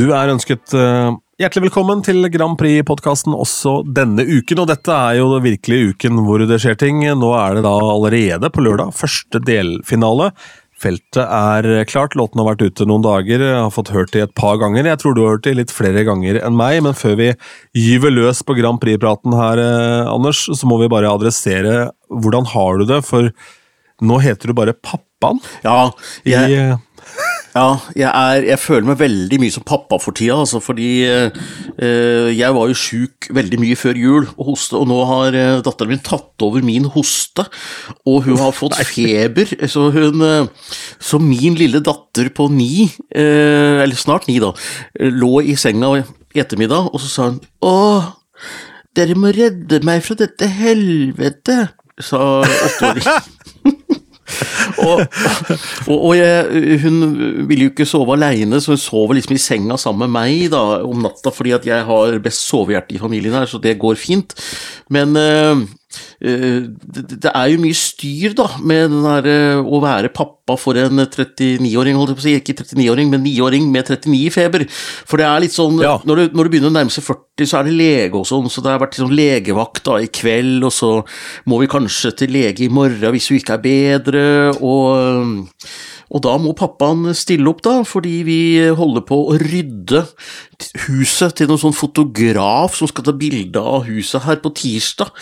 Du er ønsket uh, hjertelig velkommen til Grand Prix-podkasten også denne uken. Og dette er jo virkelig uken hvor det skjer ting. Nå er det da allerede på lørdag første delfinale. Feltet er klart, låten har vært ute noen dager, jeg har fått hørt det et par ganger. Jeg tror du har hørt det litt flere ganger enn meg, men før vi gyver løs på Grand Prix-praten her, eh, Anders, så må vi bare adressere hvordan har du det, for nå heter du bare pappaen. Ja, jeg, i, eh, Ja, jeg, er, jeg føler meg veldig mye som pappa for tida, altså, fordi eh, jeg var jo sjuk veldig mye før jul og hoste, og nå har eh, datteren min tatt over min hoste, og hun har fått feber, så hun eh, Så min lille datter på ni, eh, eller snart ni, da, eh, lå i senga i ettermiddag, og så sa hun Åh, dere må redde meg fra dette helvete, sa åtteåringen. og, og, og jeg, hun ville jo ikke sove aleine, så hun sover liksom i senga sammen med meg da, om natta, fordi at jeg har best sovehjerte i familien her, så det går fint. Men uh, det, det, er jo mye styr da, med den der, uh, å være pappa for en 39-åring, holdt jeg på å si, ikke 39-åring, men 9-åring med 39 i feber. For det er litt sånn, Ja. når, du, når du begynner å nærme seg 40, så er det lege og sånn, så det har vært sånn legevakt da i kveld, og så må vi kanskje til lege i morgen hvis hun ikke er bedre, og, og da må pappaen stille opp, da, fordi vi holder på å rydde huset til noen sånn fotograf som skal ta bilde av huset her på tirsdag.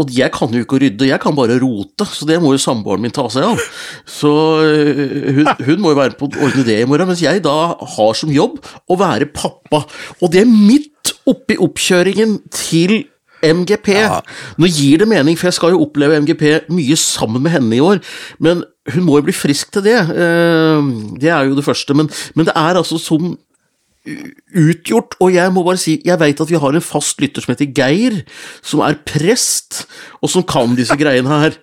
Og jeg kan jo ikke rydde, jeg kan bare rote, så det må jo samboeren min ta seg av. Så øh, hun, hun må jo være på å ordne det i morgen, mens jeg da har som jobb å være pappa. Og det er midt oppi oppkjøringen til MGP. Nå gir det mening, for jeg skal jo oppleve MGP mye sammen med henne i år, men hun må jo bli frisk til det. Eh, Det er jo det første, men, men det er altså sånn utgjort, og jeg må bare si, jeg veit at vi har en fast lytter som heter Geir, som er prest, og som kan disse greiene her.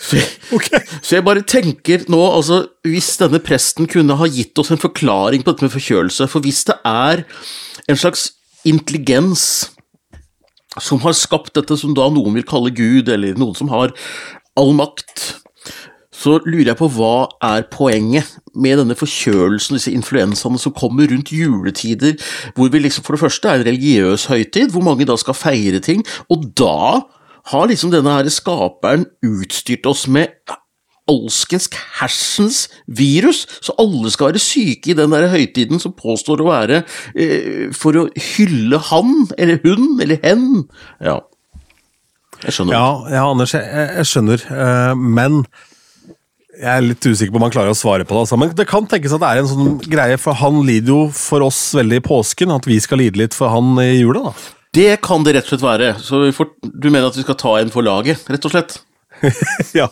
Så jeg, så jeg bare tenker nå, altså, hvis denne presten kunne ha gitt oss en forklaring på dette med forkjølelse, for hvis det er en slags intelligens som har skapt dette som da noen vil kalle Gud, eller noen som har all makt, så lurer jeg på hva er poenget med denne forkjølelsen, disse influensaene som kommer rundt juletider, hvor vi liksom for det første er en religiøs høytid, hvor mange da skal feire ting, og da har liksom denne her skaperen utstyrt oss med alskens hersens virus, så alle skal være syke i den der høytiden som påstår å være eh, for å hylle han, eller hun, eller hen. Ja. Jeg skjønner. Ja, ja Anders, jeg, jeg skjønner, eh, men jeg er litt usikker på om han klarer å svare på det. Altså. Men det kan tenkes at det er en sånn greie, for han lider jo for oss veldig i påsken, at vi skal lide litt for han i jula, da. Det kan det rett og slett være. Så får, du mener at vi skal ta en for laget, rett og slett? ja.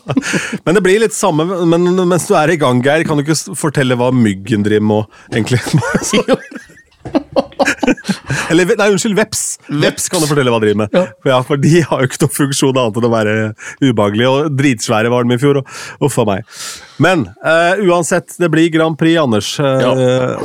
Men det blir litt samme, men mens du er i gang, Geir, kan du ikke fortelle hva myggen driver med, egentlig Eller nei, unnskyld, veps. Veps kan du fortelle hva de driver med. Ja. For, ja, for de har jo ikke noen funksjon annet enn å være ubehagelige, og dritsvære var de i fjor. og Uff a meg. Men uh, uansett, det blir Grand Prix, Anders. eh, Ja.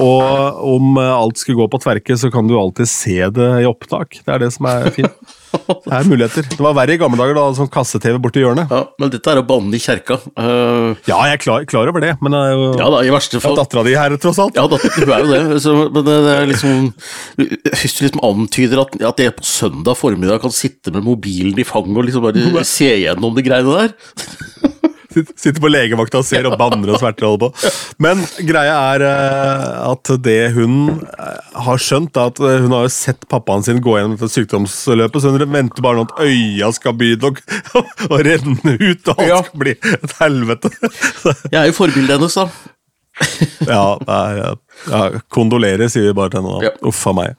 Og om alt skulle gå på tverke, så kan du alltid se det i opptak. Det er det som er fint. Det er muligheter. Det var verre i gamle dager, da, sånn kasse-TV borti hjørnet. Ja, men dette er å banne i kjerka. Uh, Ja, jeg er klar, klar over det, men det jo ja da, i verste ja, fall. dattera di her, tross alt. Ja, datter, hun er jo det, så, men det, det er liksom Hvis du liksom antyder at, at jeg på søndag formiddag kan sitte med mobilen i fanget og liksom bare se gjennom de greiene der Sitter på legevakta og ser og banner og sverter og holder på. Men greia er eh, at det hun eh, har skjønt, er at eh, hun har jo sett pappaen sin gå gjennom dette sykdomsløpet, så hun venter bare nå at øya skal begynne å, å renne ut, og alt Ja. skal bli et helvete. Jeg er jo forbildet hennes, da. ja, er, ja, kondolerer, sier vi bare til henne da. Ja. Uff a meg.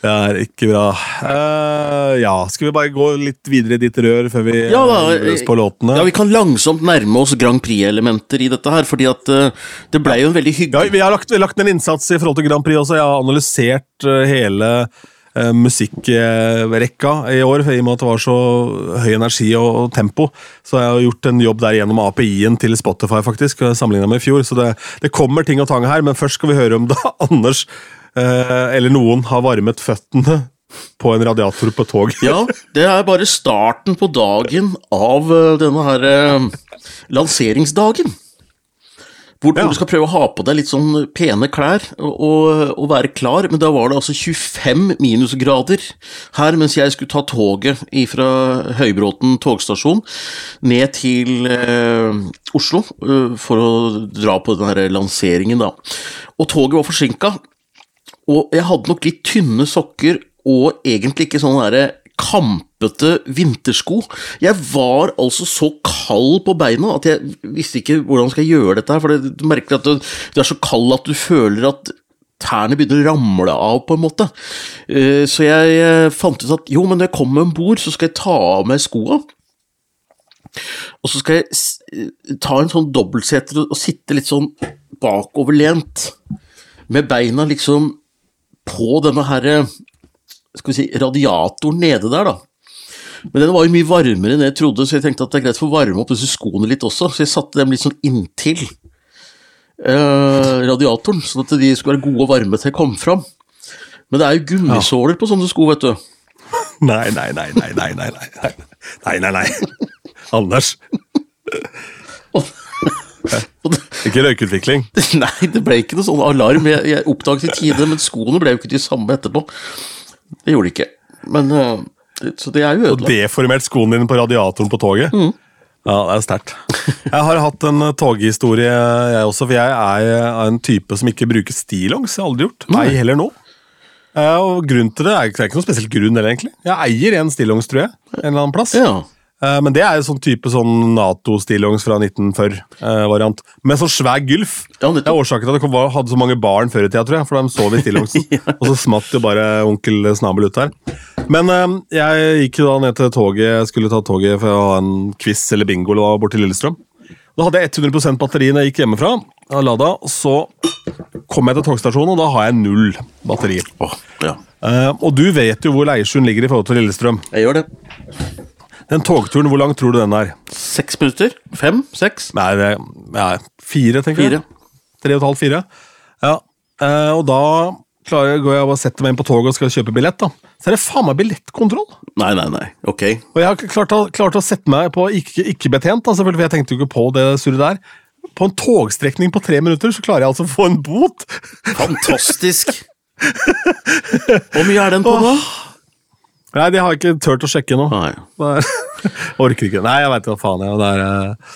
Det er ikke bra. Uh, ja, skal vi bare gå litt videre i ditt rør før vi Ja, da, eh, løs på låtene? Ja, Vi kan langsomt nærme oss Grand Prix-elementer i dette her, fordi at uh, det ble jo en veldig hyggelig Ja, vi har lagt, lagt en innsats i forhold til Grand Prix også. Jeg har analysert uh, hele uh, musikkrekka i år, i og med at det var så høy energi og, og tempo. Så jeg har gjort en jobb der gjennom API-en til Spotify, faktisk, sammenligna med i fjor. Så det, det kommer ting og tang her, men først skal vi høre om da Anders eh, eller noen har varmet føttene på en radiator på tog. Ja, det er bare starten på dagen av eh, denne her eh, lanseringsdagen. Hvor, Ja. du skal prøve å ha på deg litt sånn pene klær og, og, være klar, men da var det altså 25 minusgrader her mens jeg skulle ta toget fra Høybråten togstasjon ned til eh, Oslo eh, for å dra på den her lanseringen, da. Og toget var forsinka, og jeg hadde nok litt tynne sokker og egentlig ikke sånn derre kampete vintersko. Jeg var altså så kald på beina at jeg visste ikke hvordan jeg gjøre dette her, for du merker at du, du er så kald at du føler at tærne begynner å ramle av, på en måte. Eh, Så jeg eh, fant ut at jo, men når jeg kommer om bord, så skal jeg ta av meg skoa. Og så skal jeg eh, ta en sånn dobbeltseter og sitte litt sånn bakoverlent, med beina liksom på denne her, skal vi si, radiatoren nede der, da. Men den var jo mye varmere enn jeg trodde, så jeg tenkte at det er greit å få varme opp disse skoene litt også, så jeg satte dem litt sånn inntil eh, radiatoren, sånn at de skulle være gode og varme til jeg kom fram. Men det er jo gummisåler ja. på sånne sko, vet du. Nei, nei, nei, nei, nei, nei. Nei, nei, nei. nei. Anders ikke røykutvikling. nei, det ble ikke noe sånn alarm. Jeg, jeg oppdaget i tide, men skoene ble jo ikke de samme etterpå. Det gjorde de ikke. Men eh, Så det er jo ødelagt. Og deformert skoene dine på radiatoren på toget. Ja, det er sterkt. Jeg har hatt en eh, toghistorie, jeg også, for jeg er en type som ikke bruker stillongs. Jeg har aldri gjort. Nei, heller nå. Eh, Og grunnen til det er det er ikke noen spesiell grunn, heller, egentlig. Jeg eier en stillongs, tror jeg. En eller annen plass. Ja. Eh, Men det er jo sånn type sånn Nato-stillongs fra 1940-variant. Med sånn svær gylf. Ja, det er årsaken til at det hadde så mange barn før i tida, tror jeg. For de sov i stillongsen. Og så smatt jo bare onkel Snabel ut her. Men eh, jeg gikk jo da ned til toget, skulle ta toget for å ha en quiz eller bingo eller hva bort til Lillestrøm. Da hadde jeg 100% batteri når jeg gikk hjemmefra. Jeg Lada, så kom jeg til togstasjonen, og da har jeg null batteri. Oh, ja. Eh, og du vet jo hvor Leirsund ligger i forhold til Lillestrøm. Jeg gjør det. Den togturen, hvor lang tror du den er? Seks minutter? Fem? Seks? Nei, det ja, fire, tenker Fire. jeg. Tre og et halvt, fire. Ja, eh, og da klarer jeg, går jeg og setter meg inn på toget og skal kjøpe billett. da. Så er det faen meg billettkontroll! Nei, nei, nei. Ok. Og jeg har klart, å- klart å sette meg på ikke- ikke-betjent, da, selvfølgelig, for jeg tenkte jo ikke på det surret der. På en togstrekning på tre minutter så klarer jeg altså å få en bot! Fantastisk. Hvor mye er den på nå? Nei, de har ikke turt å sjekke nå. Nei. Er, orker ikke. Nei, jeg veit hva faen jeg det er, eh,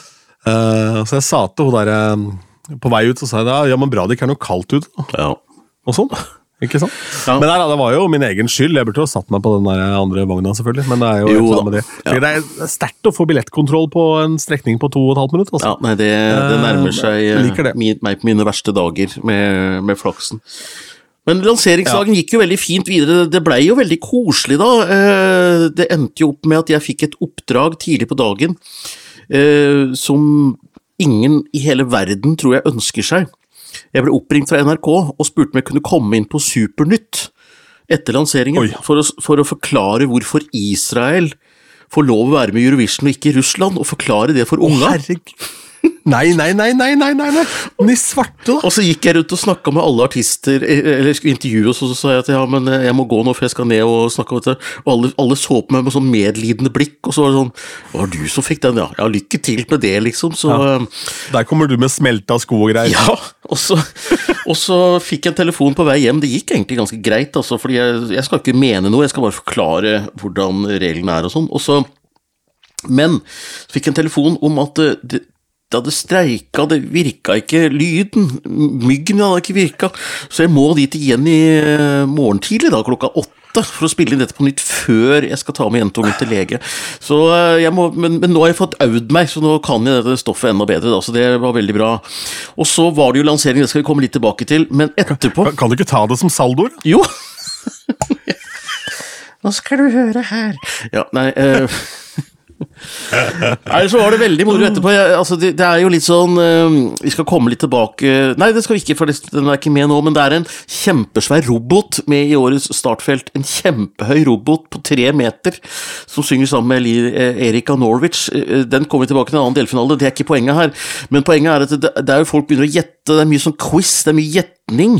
eh, Så jeg sa til hun der uh, På vei ut så sa jeg da, ja, men bra det ikke er noe kaldt ute. Ja. og sånn. Ikke sant? Ja. Men nei, det var jo min egen skyld. Jeg burde jo satt meg på den der andre vogna, selvfølgelig. Men det er jo, Jo det. Ja. Det er sterkt å få billettkontroll på en strekning på to og et halvt minutt. Altså. ja, nei, det, det nærmer seg eh, meg på mine verste dager med, med flaksen. Men lanseringsdagen gikk jo veldig fint videre. Det blei jo veldig koselig da. Eh, Det endte jo opp med at jeg fikk et oppdrag tidlig på dagen eh, som ingen i hele verden tror jeg ønsker seg. Jeg ble oppringt fra NRK og spurte om jeg kunne komme inn på Supernytt etter lanseringen for å, for å forklare hvorfor Israel får lov å være med i Eurovision og ikke Russland, og forklare det for unga. Herregud. Nei, nei, nei, nei, nei, nei, nei. Men i svarte, da. Og så gikk jeg rundt og snakka med alle artister, eh, eller skulle intervjue oss, og så sa jeg at ja, men eh, jeg må gå nå, for jeg skal ned og snakke om dette. Og alle, alle så på meg med sånn medlidende blikk, og så var det sånn var du som fikk den, ja. Ja, lykke til med det, liksom. Så Ja. eh, Der kommer du med smelta sko og greier. ja. Og så, og så fikk jeg en telefon på vei hjem. Det gikk egentlig ganske greit, altså, fordi jeg, jeg skal ikke mene noe, jeg skal bare forklare hvordan reglene er og sånn. Og så Men så fikk jeg en telefon om at det, det, det hadde streika, det virka ikke lyden. Myggen hadde ikke virka. Så jeg må dit igjen i eh, morgen tidlig, da, klokka åtte. For å spille inn dette på nytt før jeg skal ta med jentungen til lege. Så eh, jeg må, men, men nå har jeg fått aud meg, så nå kan jeg dette stoffet enda bedre. Da, så det var veldig bra. Og så var det jo lansering, det skal vi komme litt tilbake til. Men etterpå Kan- Kan du ikke ta det som saldoer? Jo! Nå skal du høre her. Ja, nei eh. Nei, så var det veldig moro etterpå. Jeg, altså, det, det er jo litt sånn eh, Vi skal komme litt tilbake Nei, det skal vi ikke, for den er ikke med nå. Men det er en kjempesvær robot med i årets startfelt. En kjempehøy robot på tre meter som synger sammen med eh, Erika Norwich. Eh, Den kommer vi tilbake til en annen delfinale, det er ikke poenget her. Men poenget er at det, det er jo folk begynner å gjette. Det er mye sånn quiz, det er mye gjetning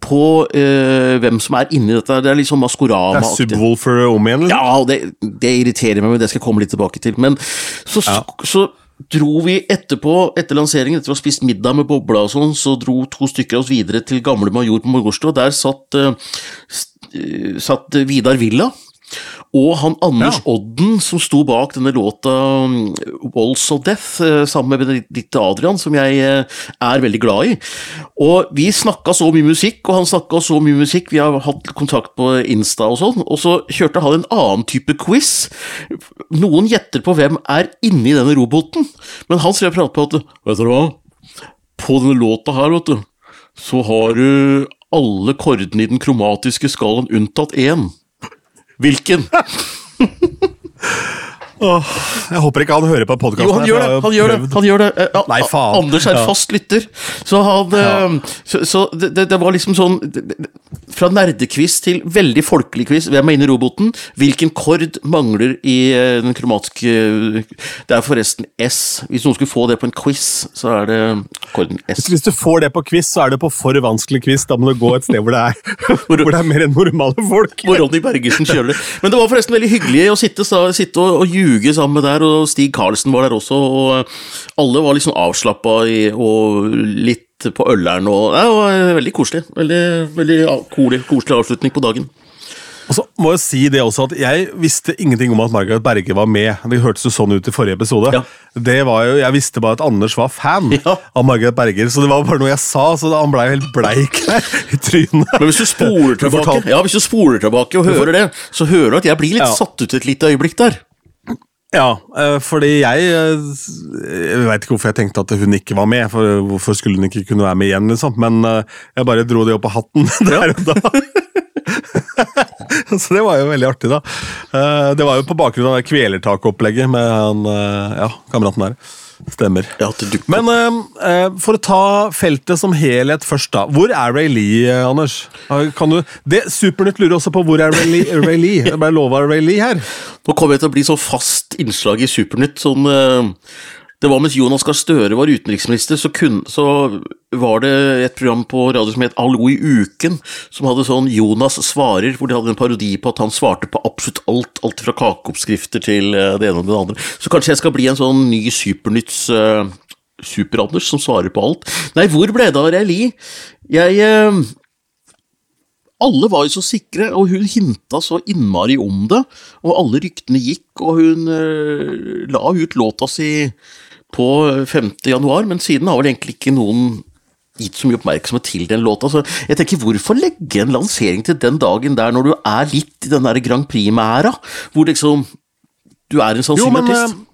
på eh, hvem som er inni dette. Det er litt sånn Det er Maskorama. Subwoolfer om igjen? Ja, det, det irriterer meg, men det skal jeg komme litt tilbake til. Men så, Ja. så dro vi etterpå, etter lanseringen, etter å ha spist middag med bobla og sånn, så dro to stykker av oss videre til Gamle Major på Morgårdstua. Der satt, uh, satt Vidar Villa. Og han Anders ja. Odden, som sto bak denne låta um, Walls of Death, uh, sammen med Benedicte Adrian, som jeg uh, er veldig glad i. Og vi snakka så mye musikk, og han snakka så mye musikk, vi har hatt kontakt på Insta og sånn, og så kjørte han en annen type quiz. Noen gjetter på hvem er inni denne roboten, men han skrev prat på at Vet du hva, på denne låta her, vet du, så har du alle kordene i den kromatiske skalaen unntatt én. Hvilken? Åh, jeg håper ikke han hører på podkasten. Jo, han gjør det! Han gjør det, han gjør det. Nei, faen. Anders er fast lytter. Så, han, ja. Eh, så, så det, det, var liksom sånn Fra nerdekviss til veldig folkelig quiz. Hvem er inne i roboten? Hvilken kord mangler i eh, den kromatiske Det er forresten S. Hvis noen skulle få det på en quiz, så er det korden S. Hvis du får det på quiz, så er det på for vanskelig quiz. Da må du gå et sted hvor det er, hvor det er mer enn normale folk. Hvor Ronny Bergersen kjører det. Men det var forresten veldig hyggelig å sitte, sitte og, og ljuge ljuge sammen med der, og Stig Karlsen var der også. og Alle var liksom avslappa og litt på øleren. og Det var veldig koselig. Veldig, veldig koselig, koselig avslutning på dagen. Og så må Jeg si det også at jeg visste ingenting om at Margaret Berge var med. Det hørtes jo sånn ut i forrige episode. Ja. Det var jo, Jeg visste bare at Anders var fan ja. av Margaret Berger, så det var bare noe jeg sa. så Han blei helt bleik i trynet. Men hvis du spoler tilbake, ja, hvis du spoler tilbake og hører det, så hører du at jeg blir litt ja. satt ut et lite øyeblikk der. Ja, eh, fordi jeg eh, Jeg veit ikke hvorfor jeg tenkte at hun ikke var med. for Hvorfor skulle hun ikke kunne være med igjen, liksom? Men eh, jeg bare dro det opp av hatten der og da. Så det var jo veldig artig, da. Det var jo på bakgrunn av kvelertakopplegget med han, ja, kameraten der. Stemmer. Men uh, for å ta feltet som helhet først, da. Hvor er Ray Lee, uh, Anders? Kan du, det, Supernytt lurer også på hvor er Ray Lee? Ray Lee? Jeg ble lova Ray Lee her. Nå kommer jeg til å bli så fast innslag i Supernytt. sånn... Uh, det var mens Jonas Gahr Støre var utenriksminister, så, kun, så, var det et program på radio som het Allo i uken, som hadde sånn Jonas svarer, hvor de hadde en parodi på at han svarte på absolutt alt, alt fra kakeoppskrifter til eh, det ene og det andre. Så kanskje jeg skal bli en sånn ny Supernytts uh, Super-Anders som svarer på alt. Nei, hvor ble det av Reili? Jeg uh, alle var jo så sikre, og hun hinta så innmari om det. Og alle ryktene gikk, og hun uh, la ut låta si på 5. januar, men siden har vel egentlig ikke noen gitt så mye oppmerksomhet til den låta. Så jeg tenker, hvorfor legge en lansering til den dagen der, når du er litt i den der Grand Prix-mæra, hvor liksom du er en sannsynlig artist? Eh,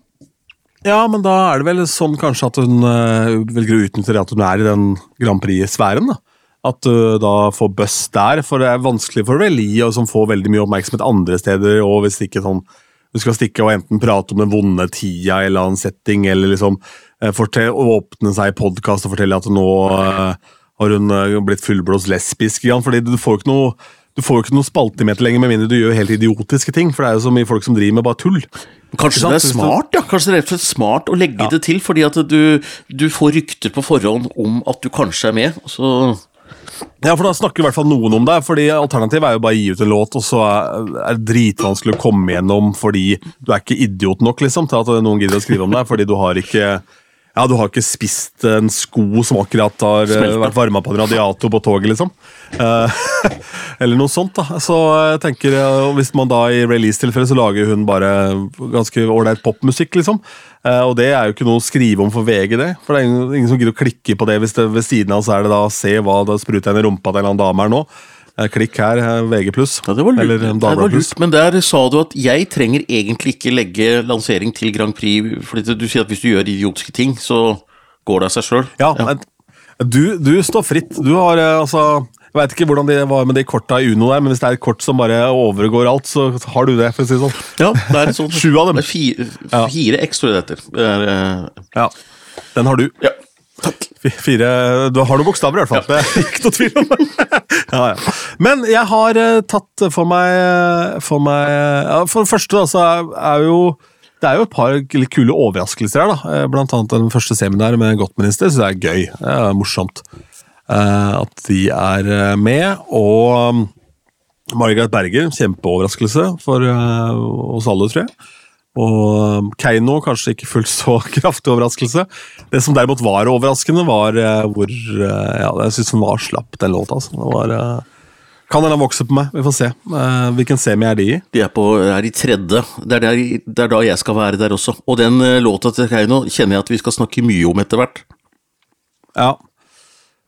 ja, men da er det vel sånn kanskje at hun uh, velger å utnytte det at hun er i den Grand Prix-sfæren. da. At du uh, da får buss der, for det er vanskelig for Relie, som får veldig mye oppmerksomhet andre steder, og hvis ikke sånn du skal stikke og enten prate om den vonde tida i en eller annen setting, eller liksom eh, fortell, åpne seg i podkast og fortelle at nå uh, har hun uh, blitt fullblås lesbisk. igjen, fordi du får jo ikke noe du får jo ikke noe spaltemeter lenger med mindre du gjør helt idiotiske ting. For det er jo så mye folk som driver med bare tull. Kanskje det er smart ja. Kanskje det er rett og slett smart å legge ja. det til, fordi at du, du, får rykter på forhånd om at du kanskje er med. og så ja, for Da snakker i hvert fall noen om det. fordi Alternativet er jo bare å gi ut en låt, og så er det dritvanskelig å komme gjennom fordi du er ikke idiot nok liksom, til at noen gidder å skrive om deg. fordi du har ikke ja, du har ikke spist en sko som akkurat har Smelte. vært varma på en radiator på toget, liksom. Uh, eller noe sånt, da. Så jeg tenker, Hvis man da i release-tilfellet så lager hun bare ganske ålreit popmusikk, liksom. Og det er jo ikke noe å skrive om for VG, det. For det er ingen, ingen som gidder å klikke på det hvis det, ved siden av så er det da se hva det spruter en i rumpa til en eller annen dame her nå. Uh, klikk her, VG+. Ja, det var lurt. Eller Dagbladet Pluss. Men der sa du at jeg trenger egentlig ikke legge lansering til Grand Prix, fordi du sier at hvis du gjør idiotiske ting, så går det av seg sjøl. Ja, ja. Du, du, står fritt. Du har altså jeg veit ikke hvordan det var med de korta i Uno der, men hvis det er et kort som bare overgår alt, så har du det. for å si det sånn. Ja, det er sånn. Sju av dem. Det fire, fire X, tror jeg det heter. Ja. Den har du. Ja. Takk. Fire Du har noen bokstaver, i hvert fall. Ja. Det ikke noe tvil om det. ja, ja. Men jeg har uh, tatt for meg For meg ja, For det første, da, så er, er jo det er jo et par litt kule overraskelser her. da. Eh, blant annet den første seminaret med Gottminister, Så det er gøy. Det er morsomt. Eh, at de er eh, med. Og Margaret Berger, kjempeoverraskelse for eh, oss alle, tror jeg. Og Keiino kanskje ikke fullt så kraftig overraskelse. Det som derimot var overraskende, var uh, hvor uh, Ja, jeg syns den var slapp, den låta. Altså. Det var... Uh, kan hende vokse på meg, vi får se. Uh, hvilken semi er de i? De er, på, er i tredje. Det er, der, det er, da jeg skal være der også. Og den uh, låta til Keiino kjenner jeg at vi skal snakke mye om etter hvert. Ja,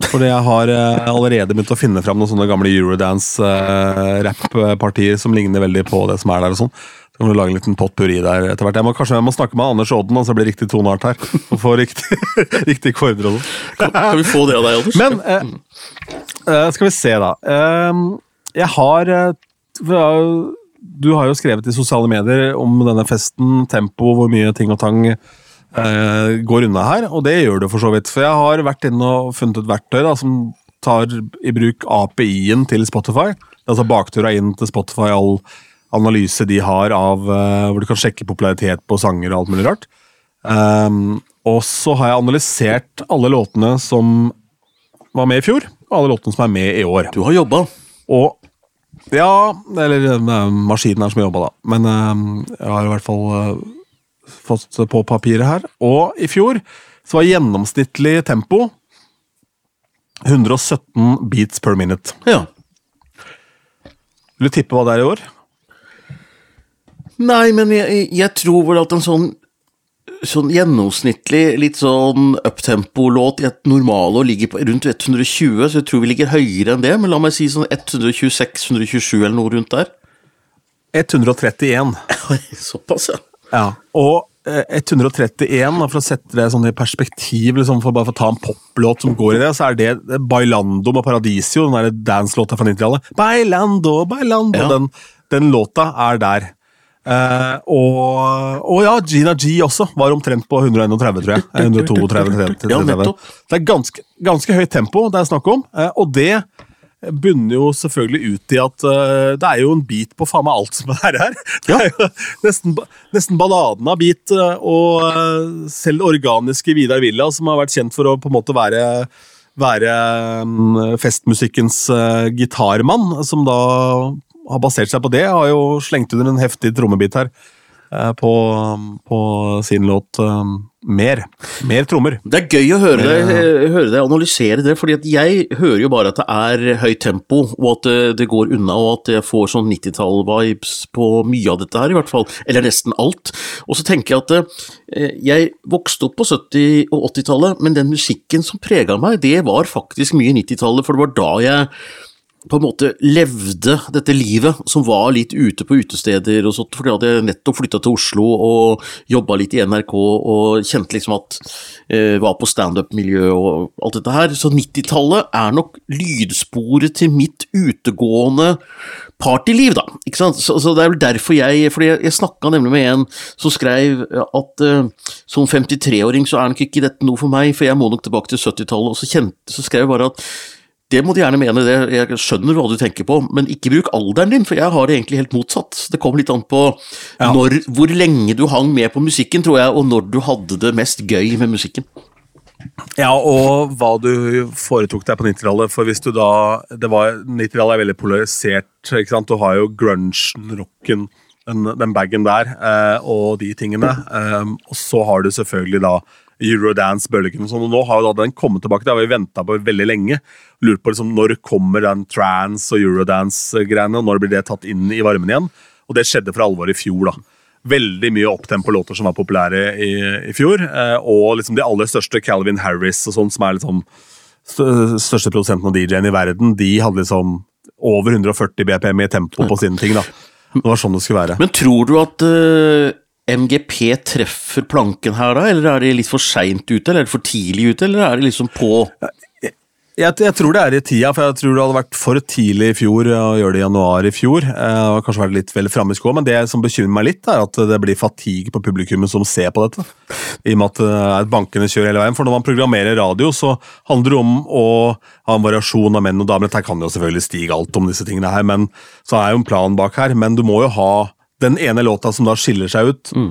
fordi jeg har uh, allerede begynt å finne fram noen sånne gamle Eurodance-rapp-partier som ligner veldig på det som er der. og sånn. Kan du lage en liten potpurri der etter hvert. Jeg må, kanskje jeg må snakke med Anders Odden, så det blir riktig toneart her. Og få riktig, riktig. Kan, kan, vi få det av deg, Anders? Men skal vi se, da. jeg har Du har jo skrevet i sosiale medier om denne festen, tempo, hvor mye ting og tang går unna her, og det gjør du for så vidt. For jeg har vært inne og funnet et verktøy da, som tar i bruk API-en til Spotify. Altså baktura inn til Spotify, all analyse de har av uh, hvor du kan sjekke popularitet på sanger og alt mulig rart. Um, og så har jeg analysert alle låtene som var med i fjor, og alle låtene som er med i år. Du har jobba. Og ja, eller maskinen er maskinen her som jobba, da. Men um, jeg har i hvert fall uh, fått på papiret her. Og i fjor så var gjennomsnittlig tempo 117 beats per minute. Ja. Vil du tippe hva det er i år? Nei, men jeg, jeg tror vel at en sånn, sånn gjennomsnittlig, litt sånn uptempo-låt i et normalår ligger på rundt 120, så jeg tror vi ligger høyere enn det. Men la meg si sånn 126-127 eller noe rundt der. 131. Såpass, ja. Ja, og 131, for å sette det sånn i perspektiv, liksom for bare for å ta en poplåt som går i det, så er det Bailando med Paradisio, den der dance-låta fra 90-tallet. Bailando, bailando, ja. den, den, låta er der. Uh, og, og, ja, Gina G også var omtrent på 131, tror jeg. 132, 133, ja, det er ganske, ganske høyt tempo det er snakk om, uh, og det bunner jo selvfølgelig ut i at uh, det er jo en bit på faen meg alt som er her. Det er jo nesten, nesten balladen av bit, og uh, selv organiske Vidar Villa, som har vært kjent for å på en måte være, være um, festmusikkens gitarmann, som da har basert seg på det, har jo slengt under en heftig trommebit her. På, på, sin låt mer. Mer trommer. Det er gøy å høre deg, høre deg analysere det, fordi jeg hører jo bare at det er høyt tempo, og at det, går unna, og at jeg får sånn 90-tall-vibes på mye av dette her, i hvert fall. Eller nesten alt. Og så tenker jeg at eh, jeg vokste opp på 70- og 80-tallet, men den musikken som prega meg, det var faktisk mye 90-tallet, for det var da jeg på en måte levde dette livet, som var litt ute på utesteder og sånt, fordi jeg hadde nettopp flytta til Oslo og jobba litt i NRK og kjente liksom at eh, var på standup-miljø og alt dette her. Så 90-tallet er nok lydsporet til mitt utegående partyliv, da. Ikke sant? Så, så det er vel derfor jeg fordi jeg, jeg snakka nemlig med en som skrev at eh, som 53-åring så er nok ikke dette noe for meg, for jeg må nok tilbake til 70-tallet, og så, kjente, så skrev jeg bare at det må du gjerne mene, det. jeg skjønner hva du tenker på, men ikke bruk alderen din, for jeg har det egentlig helt motsatt. Det kommer litt an på ja. når, hvor lenge du hang med på musikken, tror jeg, og når du hadde det mest gøy med musikken. Ja, og hva du foretok deg på 90-tallet. For hvis du da det var 90-tallet er veldig polarisert. ikke sant? Du har jo grungen, rocken, den, den bagen der, eh, og de tingene. Eh, og så har du selvfølgelig da eurodance-bølgen. og sånn, og Nå har jo da den kommet tilbake, det har vi venta på veldig lenge. Lurt på liksom, når kommer den trans- og eurodance-greiene, og når blir det tatt inn i varmen igjen? Og det skjedde for alvor i fjor. da. Veldig mye opptempo-låter som var populære i, i fjor. Eh, og liksom de aller største, Calvin Harris og sånn, som er liksom største produsenten av DJ-en i verden, de hadde liksom over 140 BPM i tempo på sine ting. da. Det var sånn det skulle være. Men tror du at uh, MGP treffer planken her da, eller er de litt for seint ute, eller er det for tidlig ute, eller er det liksom på jeg, jeg, tror det er i tida, for jeg tror det hadde vært for tidlig i fjor å gjøre det i januar i fjor. Eh, kanskje vært litt vel framme i skoa, men det som bekymrer meg litt, er at det blir fatigue på publikummet som ser på dette. I og med at det er bankene kjører hele veien. For når man programmerer radio, så handler det om å ha en variasjon av menn og damer. Dette kan jo selvfølgelig stige alt om disse tingene her, men så er jo en plan bak her. Men du må jo ha den ene låta som da skiller seg ut. Mm.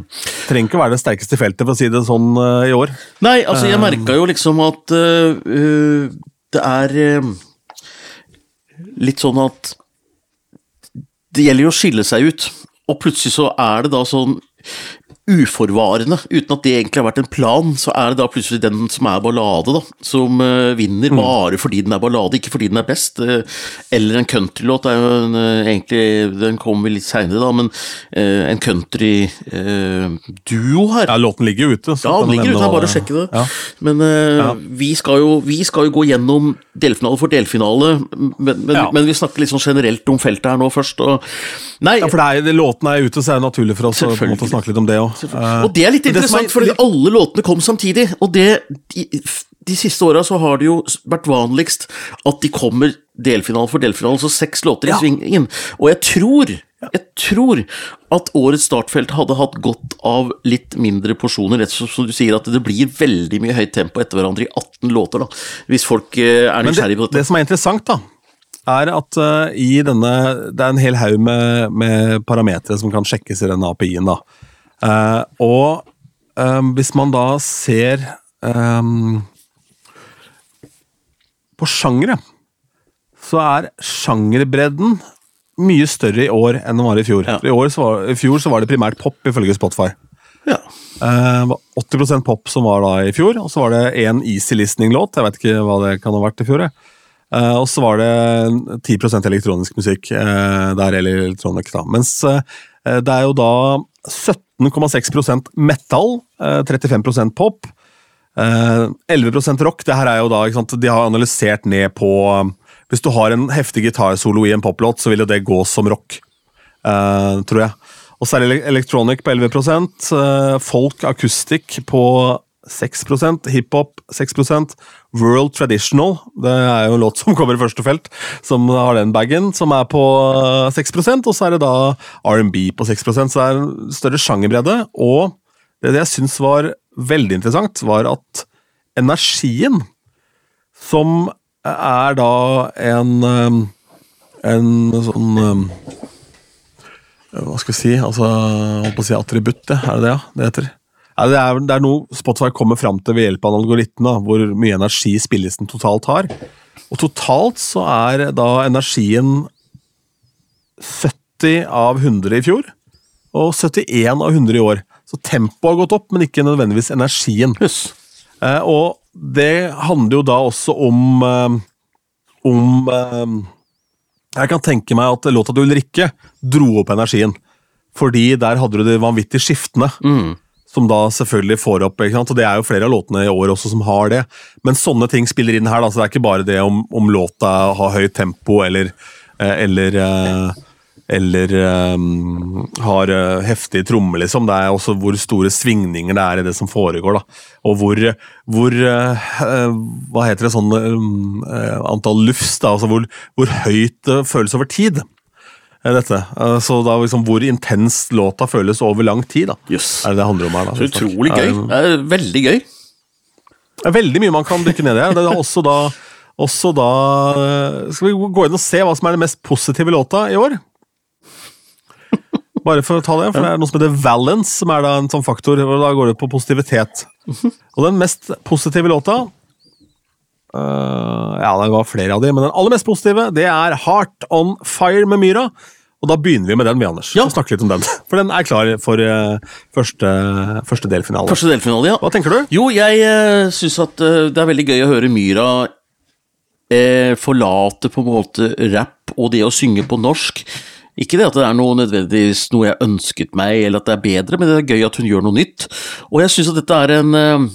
Trenger ikke være det sterkeste feltet, for å si det sånn uh, i år. Nei, altså jeg merka jo liksom at uh, det er litt sånn at det gjelder jo å skille seg ut, og plutselig så er det da sånn uforvarende, uten at det egentlig har vært en plan, så er det da plutselig den som er ballade, da, som uh, vinner Mm. bare fordi den er ballade, ikke fordi den er best. Uh, eller en countrylåt er jo en, uh, egentlig Den kommer litt seinere, da, men en country-duo her. Ja, låten ligger jo ute. så Ja, den ligger ute, her, bare å sjekke det. Ja. Men Ja. vi, skal jo, vi skal jo gå gjennom delfinale for delfinale, men, men, Ja. men vi snakker litt sånn generelt om feltet her nå først. Og, nei, Ja, for det er, låten er ute, så er det naturlig for oss å snakke litt om det òg. Og det er litt interessant, for alle låtene kom samtidig. Og det, de, de siste åra så har det jo vært vanligst at de kommer delfinale for delfinale, så seks låter i Ja. svingen. Og jeg tror, jeg tror at årets startfelt hadde hatt godt av litt mindre porsjoner, rett som som du sier, at det blir veldig mye høyt tempo etter hverandre i 18 låter, da. Hvis folk eh, er nysgjerrige på dette. det som er interessant, da, er at uh, i denne Det er en hel haug med, med parametere som kan sjekkes i denne API-en. da. Uh, og um, hvis man da ser um, på sjangere, så er sjangerbredden mye større i år enn den var i fjor. Ja. I, år så var, I fjor så var det primært pop, ifølge Spotify. Ja. Eh, 80% pop som var da i fjor, og så var det én easy listening-låt. Jeg vet ikke hva det kan ha vært i fjor. Eh, og så var det 10% elektronisk musikk eh, der, eller elektronikk, da. Mens eh, det er jo da 17,6% metal, eh, 35% pop, eh, 11% rock. Det her er jo da, ikke sant, De har analysert ned på Hvis du har en heftig gitarsolo i en poplåt, så vil jo det gå som rock, Uh, tror jeg. Og så er det ele- electronic på 11 uh, folk akustikk på 6% hiphop 6% World Traditional, det er jo en låt som kommer i første felt, som har den bagen, som er på eh, 6% og så er det da R&B på 6% så det er en større sjangerbredde. Og det jeg syns var veldig interessant, var at energien, som er da en eh, en sånn eh, hva skal vi si, altså, holdt på å si attributt, det. er det det ja? det heter? Det, er, det er noe Spotify kommer fram til ved hjelp av en da, hvor mye energi spillelisten totalt har. Og totalt så er da energien 70 av 100 i fjor, og 71 av 100 i år. Så tempoet har gått opp, men ikke nødvendigvis energien. Yes. Eh, og det handler jo da også om eh, Om eh, Jeg kan tenke meg at låta til Ulrikke dro opp energien. Fordi der hadde du de vanvittig skiftende. Som da selvfølgelig får opp ikke sant? Og det er jo flere av låtene i år også som har det. Men sånne ting spiller inn her. Da. Så det er ikke bare det om, om låta har høyt tempo eller, eh, eller eh, eller um, har heftige heftig tromme, liksom. Det er også hvor store svingninger det er i det som foregår. da. Og hvor, hvor eh, eh, Hva heter det sånn eh, Antall lufs, da. Altså hvor, hvor høyt det føles over tid. eh, Dette. Eh, Så da liksom hvor intenst låta føles over lang tid. da. Yes. Er det det handler om her, da. Så utrolig gøy. det- er veldig gøy. det er veldig mye man kan dykke ned i. her. Det er også da, også da eh, Skal vi gå inn og se hva som er den mest positive låta i år? Bare for å ta det, for det er noe som heter valence, som er da en sånn faktor. og Da går det på positivitet. Og den mest positive låta uh, Ja, det var flere av de, men den aller mest positive, det er Heart On Fire med Myra. Og da begynner vi med den, vi, Anders. Ja. Snakke litt om den. For den er klar for uh, første, første delfinale. Første delfinale, ja. Hva tenker du? Jo, jeg uh, syns at uh, det er veldig gøy å høre Myra eh, forlate på en måte rapp og det å synge på norsk. Ikke det at det er noe nødvendigvis noe jeg ønsket meg, eller at det er bedre, men det er gøy at hun gjør noe nytt. Og jeg syns at dette er en eh,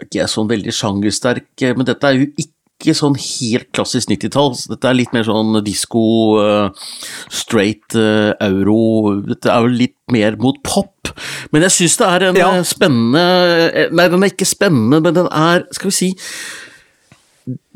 Ikke jeg er sånn veldig sjangersterk, eh, men dette er jo ikke sånn helt klassisk 90-tall. Dette er litt mer sånn disko, eh, straight eh, euro Dette er jo litt mer mot pop. Men jeg syns det er en Ja. eh, spennende eh, Nei, den er ikke spennende, men den er, skal vi si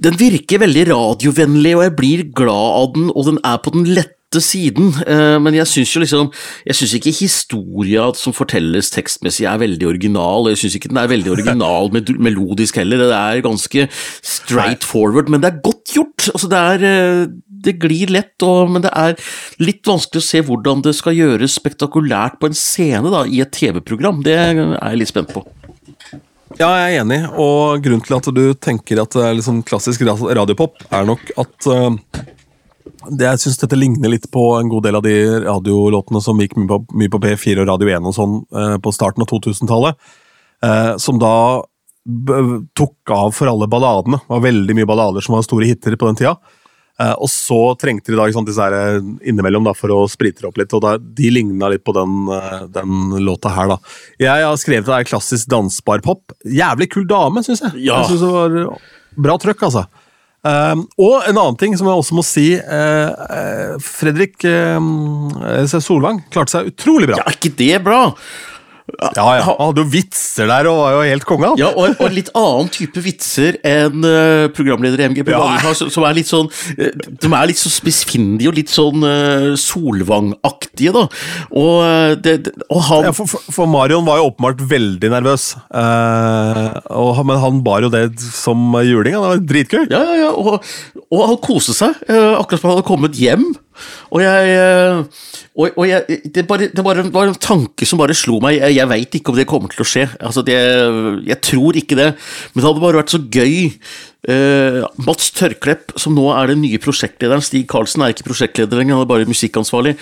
Den virker veldig radiovennlig, og jeg blir glad av den, og den er på den lette siden, eh, men jeg syns jo liksom Jeg syns ikke historia som fortelles tekstmessig er veldig original, jeg syns ikke den er veldig original med melodisk heller, det er ganske straight forward, men det er godt gjort. Altså det er eh, Det glir lett, og, men det er litt vanskelig å se hvordan det skal gjøres spektakulært på en scene da, i et TV-program. Det er jeg litt spent på. Ja, jeg er enig, og grunnen til at du tenker at det er liksom klassisk ra- radiopop, er nok at det, jeg syns dette ligner litt på en god del av de radiolåtene som gikk mye på, mye på P4 og Radio 1 og sånn eh, på starten av 2000-tallet. Eh, som da tok av for alle balladene. Det var veldig mye ballader som var store hiter på den tida. Eh, og så trengte de da sant, disse her, eh, innimellom da, for å sprite det opp litt, og da, de ligna litt på den, eh, den, låta her. da. Jeg har skrevet at det er klassisk dansbar pop. Jævlig kul dame, syns jeg. Ja. Jeg synes det var Bra trøkk, altså. Um, og en annen ting som jeg også må si. Uh, Fredrik uh, Solvang klarte seg utrolig bra. Ja, ikke det bra? Ja, ja. Han hadde jo vitser der og var jo helt konge. Ja, og, og litt annen type vitser enn uh, programleder i MGP Ja. har, som er litt sånn De er litt så spissfindige og litt sånn uh, Solvang-aktige, da. Og, det, det, og han Ja, for, for, Marion var jo åpenbart veldig nervøs, uh, og, men han bar jo det som juling. han. Det var dritgøy. Ja, ja, ja, og, og han koste seg, eh, akkurat som han hadde kommet hjem. Og jeg, eh, og, og jeg det, bare, det bare var en tanke som bare slo meg. Jeg, jeg veit ikke om det kommer til å skje. Altså det, jeg tror ikke det. Men det hadde bare vært så gøy. Uh, Mats Tørklepp, som nå er den nye prosjektlederen Stig Karlsen er ikke prosjektleder lenger, han er bare musikkansvarlig.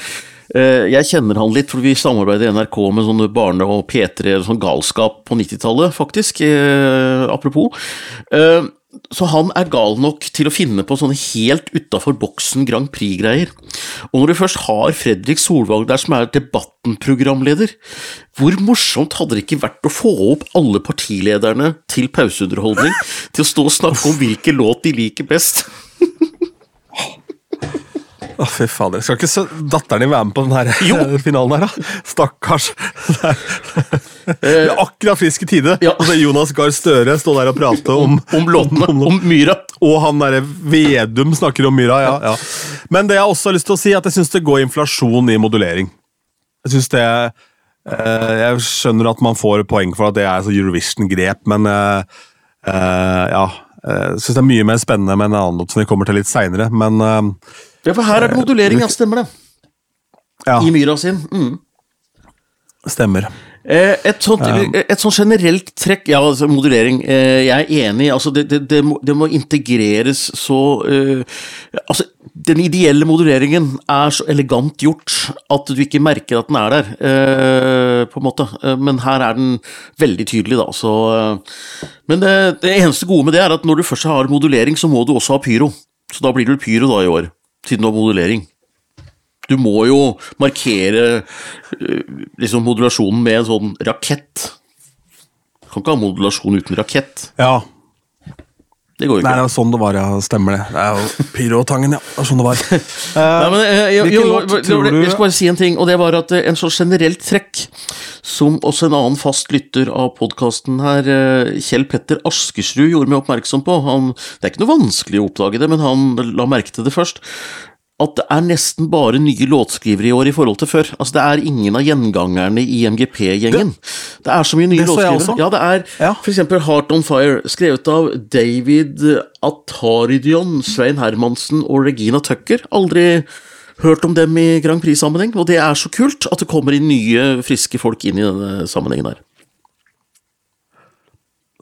Uh, Jeg kjenner han litt, for vi samarbeider i NRK med sånne barne- og P3 sånn galskap på 90-tallet, faktisk. Uh, apropos. Eh, så han er gal nok til å finne på sånne helt utafor boksen Grand Prix-greier. Og når du først har Fredrik Solvang der som er Debatten-programleder, hvor morsomt hadde det ikke vært å få opp alle partilederne til pauseunderholdning til å stå og snakke om hvilken låt de liker best? Å, fy fader. Skal ikke datteren din være med på denne Jo. finalen her, da? Stakkars. Er akkurat frisk i tide. Ja. Og så Jonas Gahr Støre stå der og prate om, Om låtene, om myra. Og han derre Vedum snakker om myra, ja, ja. Men det jeg også har lyst til å si, er at jeg syns det går inflasjon i modulering. Jeg synes det eh, Jeg skjønner at man får poeng for at det er så Eurovision-grep, men eh, eh, ja. Jeg syns det er mye mer spennende med en annen låt som vi kommer til litt seinere, men eh, Ja, for her er det modulering, ja, stemmer det. ja, I myra sin. Mm. stemmer. Eh, Et sånt, et sånt generelt trekk Ja, altså modulering. eh, Jeg er enig. altså Det, det, det, må, det må integreres så uh, Altså, den ideelle moduleringen er så elegant gjort at du ikke merker at den er der, uh, på en måte. Eh, Men her er den veldig tydelig, da. Så, uh, men det, det eneste gode med det er at når du først har modulering, så må du også ha pyro. Så da blir du pyro da i år, siden du har modulering. Du må jo markere øh, liksom modulasjonen med en sånn rakett. Du kan ikke ha modulasjon uten rakett. Ja. Det går jo Nei, det er sånn det var, ja. Stemmer det. Det er jo pyrotangen, ja. Det er sånn det var. Nei, men, jo, jo, låt jo, Jeg skal bare si en ting, og det var at eh, en så generelt trekk, som også en annen fast lytter av podkasten her, eh, Kjell Petter Askersrud, gjorde meg oppmerksom på han, Det er ikke noe vanskelig å oppdage det, men han la merke til det først. At det er nesten bare nye låtskrivere i år i forhold til før. Altså Det er ingen av gjengangerne i MGP-gjengen. Det, er så mye nye det låtskrivere. Ja, det er Ja. eksempel Heart on Fire, skrevet av David Ataridion, Svein Hermansen og Regina Tucker. Aldri hørt om dem i Grand Prix-sammenheng, og det er så kult at det kommer inn nye, friske folk inn i denne sammenhengen her.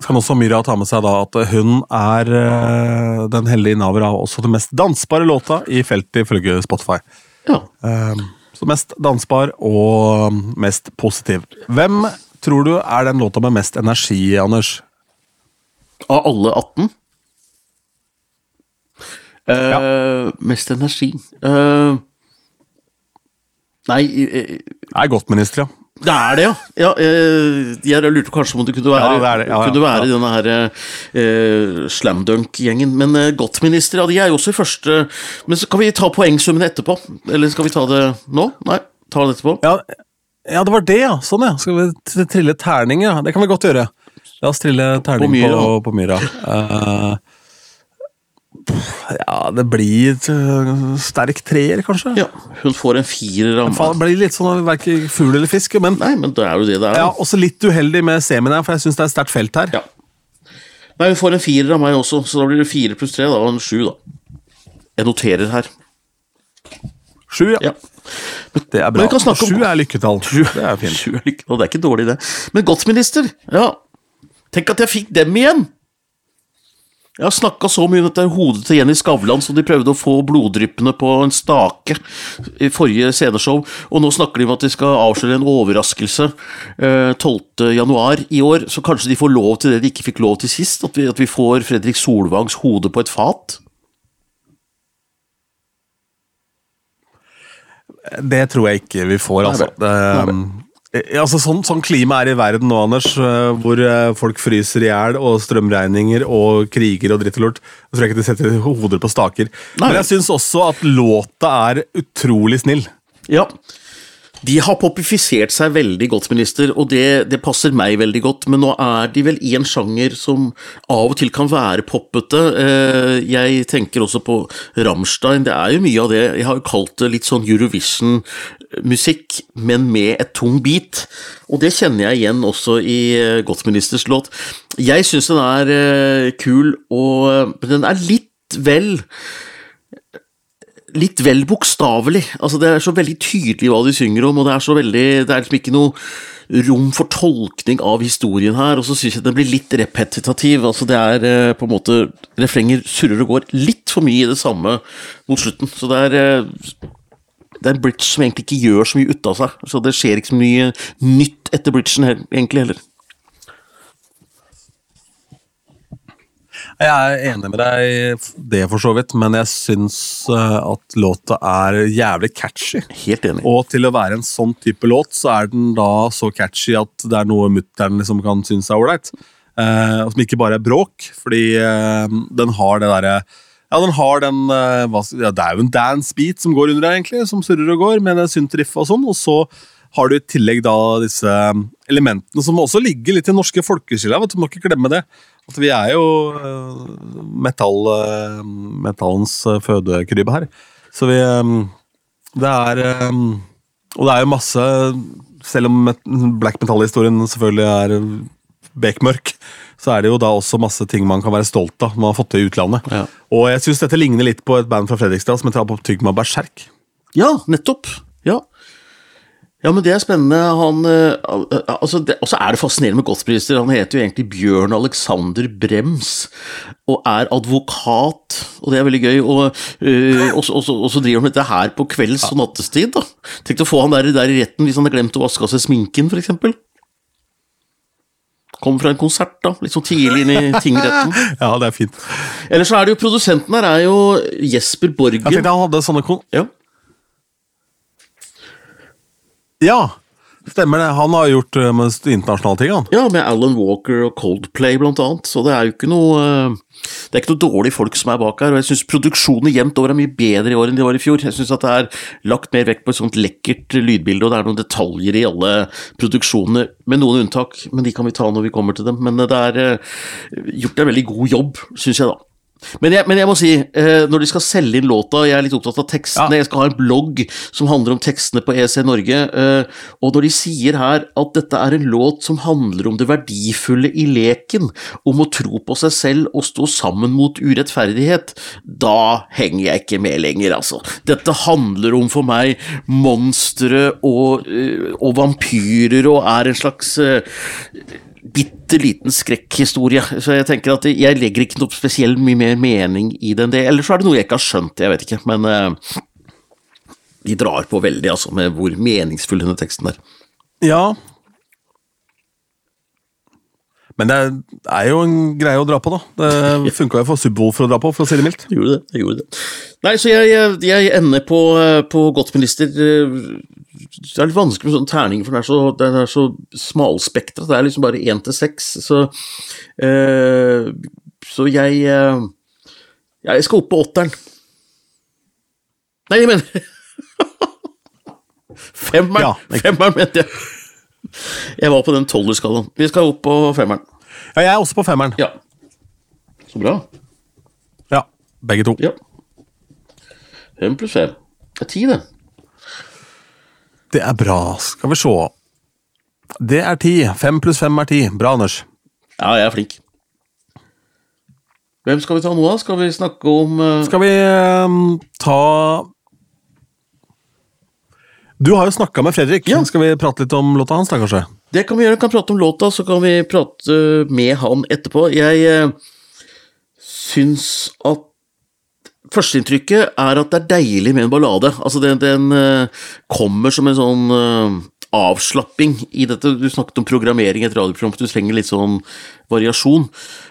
Skal også Myra ta med seg da at hun er eh, den heldige innehaver av også den mest dansbare låta i feltet ifølge Spotify. Ja. Eh, så mest dansbar og mest positiv. Hvem tror du er den låta med mest energi, Anders? Av alle 18? Eh, Mest energi uh, Nei, uh, Det er godt, minister, ja. Det er det, ja. ja eh, jeg lurte kanskje om det kunne være, Ja, det det. Ja, kunne være denne her eh, slamdunk-gjengen. Men uh, Godt-minister, ja, de er jo også i første Men så kan vi ta poengsummene etterpå? Eller skal vi ta det nå? Nei, ta det etterpå. ja. Ja, det var det, ja. Sånn, ja. Skal vi trille terning, ja. Det kan vi godt gjøre. La oss trille terning på Myra. På, På, Myra. Eh, ja, det blir et sterk treer, kanskje. Ja, Hun får en firer av meg. Blir litt sånn verken fugl eller fisk, men Nei, men det er jo det det er. ja, også litt uheldig med semien her, for jeg syns det er et sterkt felt her. Ja. Nei, hun får en firer av meg også, så da blir det fire pluss tre, da, og en sju, da. Jeg noterer her. Sju, ja. Ja. Det er Men bra. Sju er lykketall. Det er fint. Sju er lykketall, det er ikke dårlig, det. Men Godt-minister, ja. Tenk at jeg fikk dem igjen! Jeg har snakka så mye om dette hodet til Jenny Skavlan som de prøvde å få bloddryppende på en stake i forrige sceneshow, og nå snakker de om at de skal avsløre en overraskelse eh, 12. januar i år, så kanskje de får lov til det de ikke fikk lov til sist? At vi, at vi får Fredrik Solvangs hode på et fat? Det tror jeg ikke vi får, altså. Nei vel. Eh, altså sånn, sånn klima er i verden nå, Anders, eh, hvor eh, folk fryser i hjel, og strømregninger og kriger og dritt og lort. Jeg tror ikke de setter hoder på staker. Nei. Men jeg syns også at låta er utrolig snill. Ja. De har popifisert seg veldig godt, minister, og det, det passer meg veldig godt, men nå er de vel i en sjanger som av og til kan være poppete. Eh, Jeg tenker også på Rammstein, det er jo mye av det. Jeg har jo kalt det litt sånn Eurovision-musikk, men med et tung bit, Og det kjenner jeg igjen også i eh, låt. Jeg syns den er eh, kul, og men den er litt vel litt vel bokstavelig. Altså, det er så veldig tydelig hva de synger om, og det er så veldig Det er liksom ikke noe rom for tolkning av historien her, og så syns jeg den blir litt repetitativ. Altså, det er eh, på en måte Refrenger surrer og går litt for mye i det samme mot slutten. Så det er eh, det er en bridge som egentlig ikke gjør så mye ut av seg. Så det skjer ikke så mye nytt etter bridgen egentlig heller. Jeg er enig med deg i det, for så vidt, men jeg syns eh, at låta er jævlig catchy. Helt enig. Og til å være en sånn type låt, så er den da så catchy at det er noe mutter'n liksom kan synes er ålreit. Eh, som ikke bare er bråk, fordi eh, den har det derre Ja, den har den eh, hva, ja, Det er jo en dance beat som går under der, egentlig, som surrer og går, med en synt riff og sånn. Og så har du i tillegg da disse elementene som også ligger litt i norske folkeskiller. Du må ikke glemme det. At vi er jo eh, metall, eh, metallens fødekrybbe fødekrybe her. Så vi eh, Det er eh, Og det er jo masse Selv om black metal-historien selvfølgelig er bekmørk, så er det jo da også masse ting man kan være stolt av man har fått til i utlandet. Ja. Og jeg syns dette ligner litt på et band fra Fredrikstad som heter Apotygma Berserk. Ja, nettopp. Ja. Ja, men det er spennende. Han eh, altså det, Og så er det fascinerende med Godspriser. Han heter jo egentlig Bjørn Alexander Brems og er advokat, og det er veldig gøy. Og, eh, og, så- og, og så driver han med dette her på kvelds- og nattestid. da. Tenk å få han der, der i retten hvis han har glemt å vaske av seg sminken, f.eks. Kom fra en konsert, da, litt sånn tidlig inn i tingretten. Ja, det er fint. Ellers så er det jo produsenten her er jo Jesper Borgen. Jeg tenkte han hadde sånne kon... Ja. Ja, stemmer det. Han har gjort uh, mest internasjonale ting, han. Ja, med Alan Walker og Coldplay blant annet, så det er jo ikke noe uh, Det er ikke noe dårlige folk som er bak her, og jeg syns produksjonen jevnt over er mye bedre i år enn de var i fjor. Jeg syns at det er lagt mer vekt på et sånt lekkert lydbilde, og det er noen detaljer i alle produksjonene, med noen unntak, men de kan vi ta når vi kommer til dem. Men det er gjort en veldig god jobb, syns jeg, da. Men jeg, men jeg må si, eh, når de skal selge inn låta, jeg er litt opptatt av tekstene, Ja. jeg skal ha en blogg som handler om tekstene på EC Norge, eh, og når de sier her at dette er en låt som handler om det verdifulle i leken, om å tro på seg selv og stå sammen mot urettferdighet, da henger jeg ikke med lenger, altså. Dette handler om for meg monstre og, eh, og vampyrer og er en slags eh, bitte liten skrekkhistorie. Så jeg tenker at jeg legger ikke noe spesielt mye mer mening i det enn det. Eller så er det noe jeg ikke har skjønt, jeg vet ikke. Men uh, de drar på veldig, altså, med hvor meningsfull denne teksten er. Ja. Men det er, jo en greie å dra på, da. Det funka jo for Subwoolfer å dra på, for å si det mildt. Jeg gjorde det. jeg gjorde det. Nei, så jeg, jeg, jeg ender på, eh, på Godtminister eh, Det er litt vanskelig med sånn terning, for den er så, den er så smalspektra. Det er liksom bare én til seks, så øh, Så jeg Jeg skal opp på åtteren. Nei, jeg mener Femmeren! Ja, ikke- Femmeren, mente jeg. Jeg var på den tolverskalaen. Vi skal opp på femmeren. Ja, jeg er også på femmeren. Ja. Så bra. Ja, Begge to. Ja. Fem pluss fem. Det er ti, det. Det er bra. Skal vi se. Det er ti. Fem pluss fem er ti. Bra, Anders. Ja, jeg er flink. Hvem skal vi ta nå, da? Skal vi snakke om uh... Skal vi uh, ta Du har jo snakka med Fredrik. Ja. Skal vi prate litt om låta hans, da, kanskje? Det kan vi gjøre. Vi Kan prate om låta, så kan vi prate med han etterpå. Jeg eh, syns at Førsteinntrykket er at det er deilig med en ballade. Altså, den, den uh, kommer som en sånn uh, avslapping i dette. Du snakket om programmering i et radioprogram, du trenger litt sånn variasjon.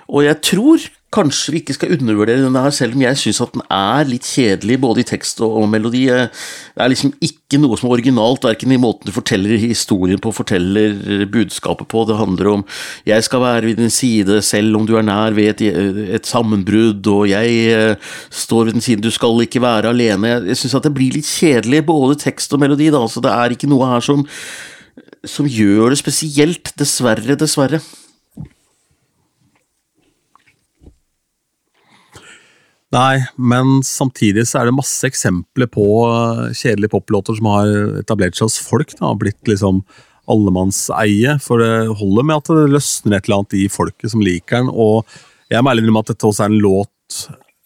Og jeg tror kanskje vi ikke skal undervurdere denne her, selv om jeg syns at den er litt kjedelig både i tekst og, og, melodi. Det er liksom ikke noe som er originalt, verken i måten du forteller historien på, forteller budskapet på. Det handler om 'jeg skal være ved din side selv om du er nær ved et, et sammenbrudd', og 'jeg uh, står ved din side, du skal ikke være alene'. Jeg syns at det blir litt kjedelig, både tekst og melodi, da, så det er ikke noe her som, som gjør det spesielt. Dessverre, dessverre. Nei, men samtidig så er det masse eksempler på eh, kjedelige poplåter som har etablert seg hos folk. Da, blitt liksom allemannseie. For det holder med at det løsner et eller annet i folket som liker den. Og jeg må ærlig innrømme at dette også er en låt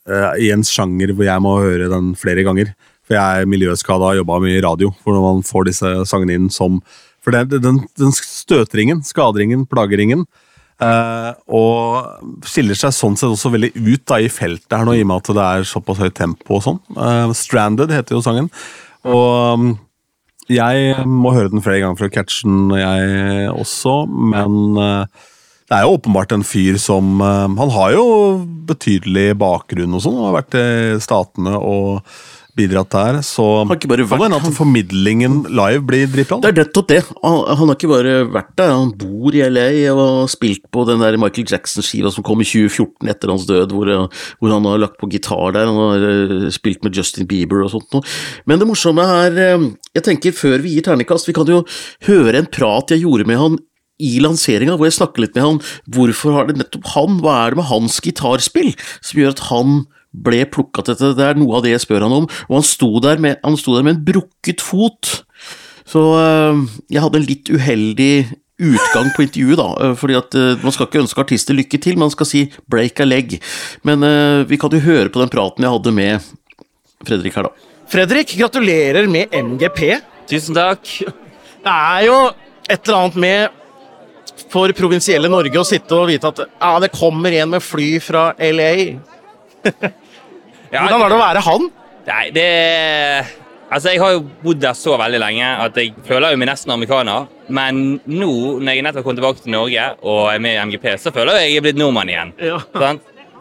uh, i en sjanger hvor jeg må høre den flere ganger. For jeg er miljøskada og har jobba mye i radio. For når man får disse sangene inn som For det, den, den støtringen, skaderingen, plageringen, og skiller seg sånn sett også veldig ut da, i feltet her nå, i og med at det er såpass høyt tempo og sånn. Uh, 'Stranded' heter jo sangen. Og um, jeg må høre den flere ganger for å catche den, jeg også, men uh, det er jo åpenbart en fyr som Han har jo betydelig bakgrunn og sånn, har vært i Statene og bidratt der, så han har ikke bare vært, kan hende at formidlingen live blir dritbra. Det er nettopp det. Han, han, har ikke bare vært der, han bor i LA og har spilt på den der Michael Jackson-skiva som kom i 2014 etter hans død, hvor, hvor, han har lagt på gitar der. Han har eh, spilt med Justin Bieber og sånt noe. Men det morsomme er, eh, jeg tenker før vi gir terningkast, vi kan jo høre en prat jeg gjorde med han i lanseringa, hvor jeg snakker litt med han. Hvorfor har det nettopp han? Hva er det med hans gitarspill som gjør at han ble plukka til dette. Det er noe av det jeg spør han om. Og han sto der med, sto der med en brukket fot. Så øh, jeg hadde en litt uheldig utgang på intervjuet, da. Øh, fordi at øh, man skal ikke ønske artister lykke til, man skal si 'break a leg'. Men øh, vi kan jo høre på den praten jeg hadde med Fredrik her, da. Fredrik, gratulerer med MGP. Tusen takk. Det er jo et eller annet med for provinsielle Norge å sitte og vite at ja, det kommer en med fly fra LA. Hvordan var det å være han? Nei, det Altså, Jeg har jo bodd der så veldig lenge at jeg føler jo meg nesten amerikaner. Men nå, når jeg nettopp kom tilbake til Norge og er med i MGP, så føler jeg jeg er blitt nordmann igjen. Ja.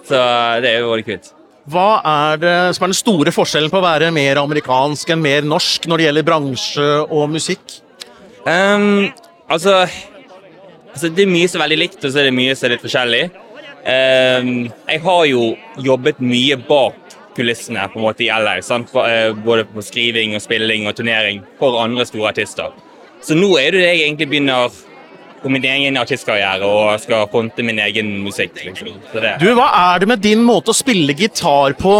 Så det er jo veldig kult. Hva er det som er den store forskjellen på å være mer amerikansk enn mer norsk når det gjelder bransje og musikk? Um, altså, altså, Det er mye som er veldig likt, og så er det mye som er litt forskjellig. Ehm, jeg har jo jobbet mye bak kulissene på en måte i LR, Sant? Eh, både på skriving og spilling og turnering for andre store artister. Så nå er det det jeg egentlig begynner på min egen artistkarriere og skal fronte min egen musikk. Liksom. Du, Hva er det med din måte å spille gitar på?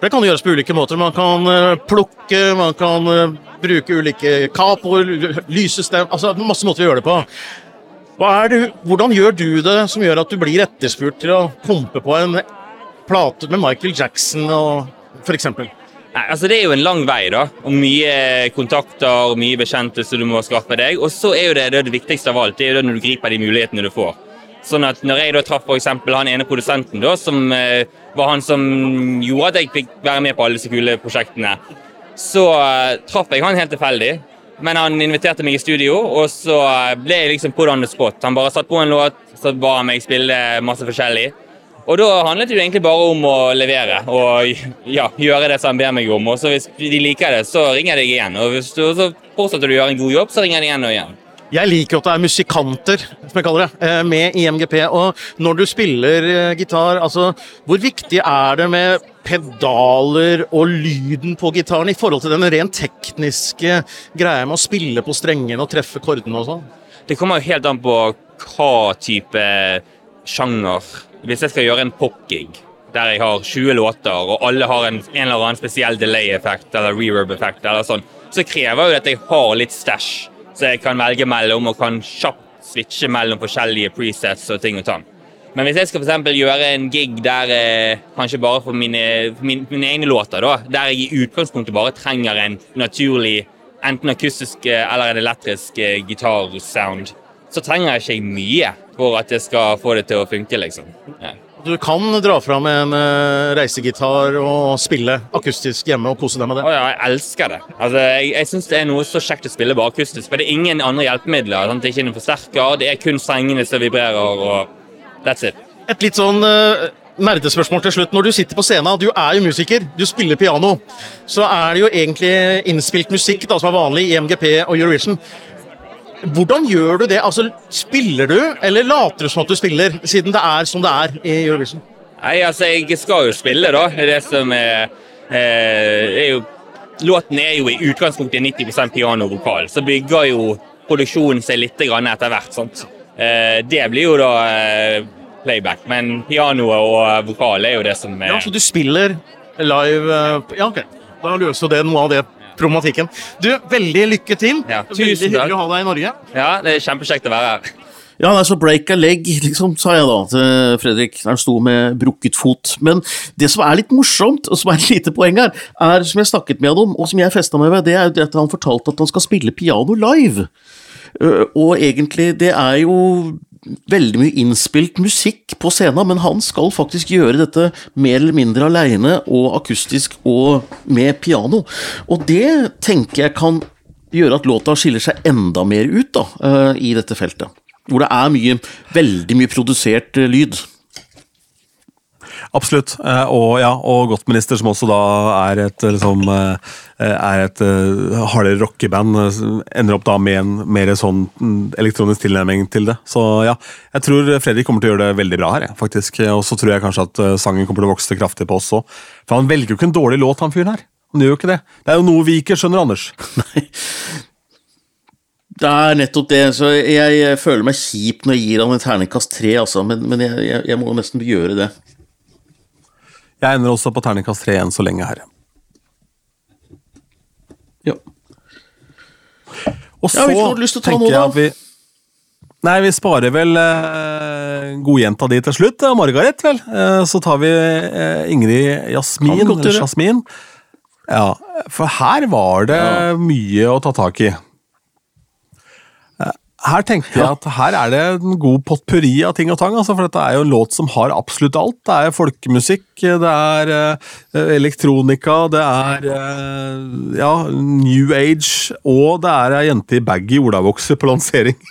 Det kan gjøres på ulike måter. Man kan uh, plukke, man kan uh, bruke ulike kapoer, lysestem Altså masse måter å gjøre det på. Det, hvordan gjør du det som gjør at du blir etterspurt til å pumpe på en plate med Michael Jackson f.eks.? Altså Det er jo en lang vei, da. Og mye kontakter og mye bekjente som du må skaffe deg. Og så er jo det, det, det viktigste av alt, det er jo det når du griper de mulighetene du får. Sånn at når jeg da traff f.eks. han ene produsenten, da, som eh, var han som gjorde at jeg fikk være med på alle disse kule prosjektene, så eh, traff jeg han helt tilfeldig. Men han inviterte meg i studio, og så ble jeg liksom put on the spot. Han bare satt på en låt, så ba han meg spille masse forskjellig. Og da handlet det jo egentlig bare om å levere og ja, gjøre det som han ber meg om. Og så hvis de liker det, så ringer jeg deg igjen. Og hvis du, så fortsetter du å gjøre en god jobb, så ringer deg igjen og igjen. Jeg liker at det er musikanter, som jeg kaller det, eh, med i MGP. Og når du spiller eh, gitar, altså hvor viktig er det med pedaler og lyden på gitaren i forhold til den rent tekniske greia med å spille på strengene og treffe kordene og sånn? Det kommer jo helt an på hva type sjanger. Hvis jeg skal gjøre en popgig der jeg har 20 låter, og alle har en, en eller annen spesiell delay-effekt eller reverb-effekt, eller sånn, så krever jo det at jeg har litt stæsj, så jeg kan velge mellom og kan kjapt switche mellom forskjellige presets og ting og tang. Men hvis jeg skal for gjøre en gig der eh, kanskje bare for mine, mine, mine, egne låter, da, der jeg i utgangspunktet bare trenger en naturlig enten akustisk eh, eller en elektrisk eh, gitarsound, så trenger jeg ikke mye for at jeg skal få det til å funke, liksom. Ja. Du kan dra fram en uh, reisegitar og spille akustisk hjemme og kose deg med det. Å ja, jeg elsker det. Altså, jeg jeg syns det er noe så kjekt å spille bare akustisk. For det er ingen andre hjelpemidler. Sant? Det er ikke noen forsterker, det er kun sengene som vibrerer, og that's it. Et litt sånn uh, nerdespørsmål til slutt. Når du sitter på scenen, du er jo musiker, du spiller piano, så er det jo egentlig innspilt musikk da, som er vanlig i MGP og Eurovision. Hvordan gjør du det? Altså, Spiller du, eller later du som at du spiller, siden det er som det er i Eurovision? Nei, altså, jeg skal jo spille, da. Det som er, eh, er jo Låten er jo i utgangspunktet 90% piano og vokal, så bygger jo produksjonen seg litt grann etter hvert. sant? Eh, det blir jo da eh, playback, men pianoet og vokal er jo det som er Ja, Så du spiller live Ja, ok. Da løser det noe av det problematikken. Du, veldig lykke til. Ja, veldig hyggelig å ha deg i Norge. Ja, det er kjempekjekt å være her. Ja, nei, så break a leg, liksom, sa jeg da til Fredrik da han sto med brukket fot. Men det som er litt morsomt, og som er et lite poeng her, er som jeg snakket med han om, og som jeg festa meg ved, det er jo at han fortalte at han skal spille piano live. Øh, Og egentlig, det er jo veldig mye innspilt musikk på scenen, men han skal faktisk gjøre dette mer eller mindre aleine og akustisk og med piano. Og det tenker jeg kan gjøre at låta skiller seg enda mer ut da, øh, i dette feltet. Hvor det er mye, veldig mye produsert øh, lyd. Absolutt. Eh, Og, ja, og Godtminister, som også da er et liksom eh, er et eh, hardere rockeband, ender opp da med en mer sånn mm, elektronisk tilnærming til det. Så ja, jeg tror Fredrik kommer til å gjøre det veldig bra her, faktisk. Og så tror jeg kanskje at sangen kommer til å vokse kraftig på oss òg. For han velger jo ikke en dårlig låt, han fyren her. Han gjør jo ikke det. Det er jo noe vi ikke skjønner, Anders. Det er nettopp det. så jeg føler meg kjip når jeg gir han en terningkast tre, altså, men, men jeg, jeg, jeg må nesten gjøre det. Jeg ender også på terningkast tre enn så lenge her. Ja. Og så ta tenker jeg at vi Nei, vi sparer vel eh, godjenta di til slutt, eh, Margaret, vel. Eh, så tar vi eh, Ingrid Jasmin, eller. Jasmin. Ja, for her var det Ja. mye å ta tak i. Her tenkte jeg at her er det en god potpurri av ting og tang. Altså, for dette er jo en låt som har absolutt alt. Det er folkemusikk, det er uh, elektronika, det er uh, ja, new age, og det er ei jente i baggy olavokser på lansering.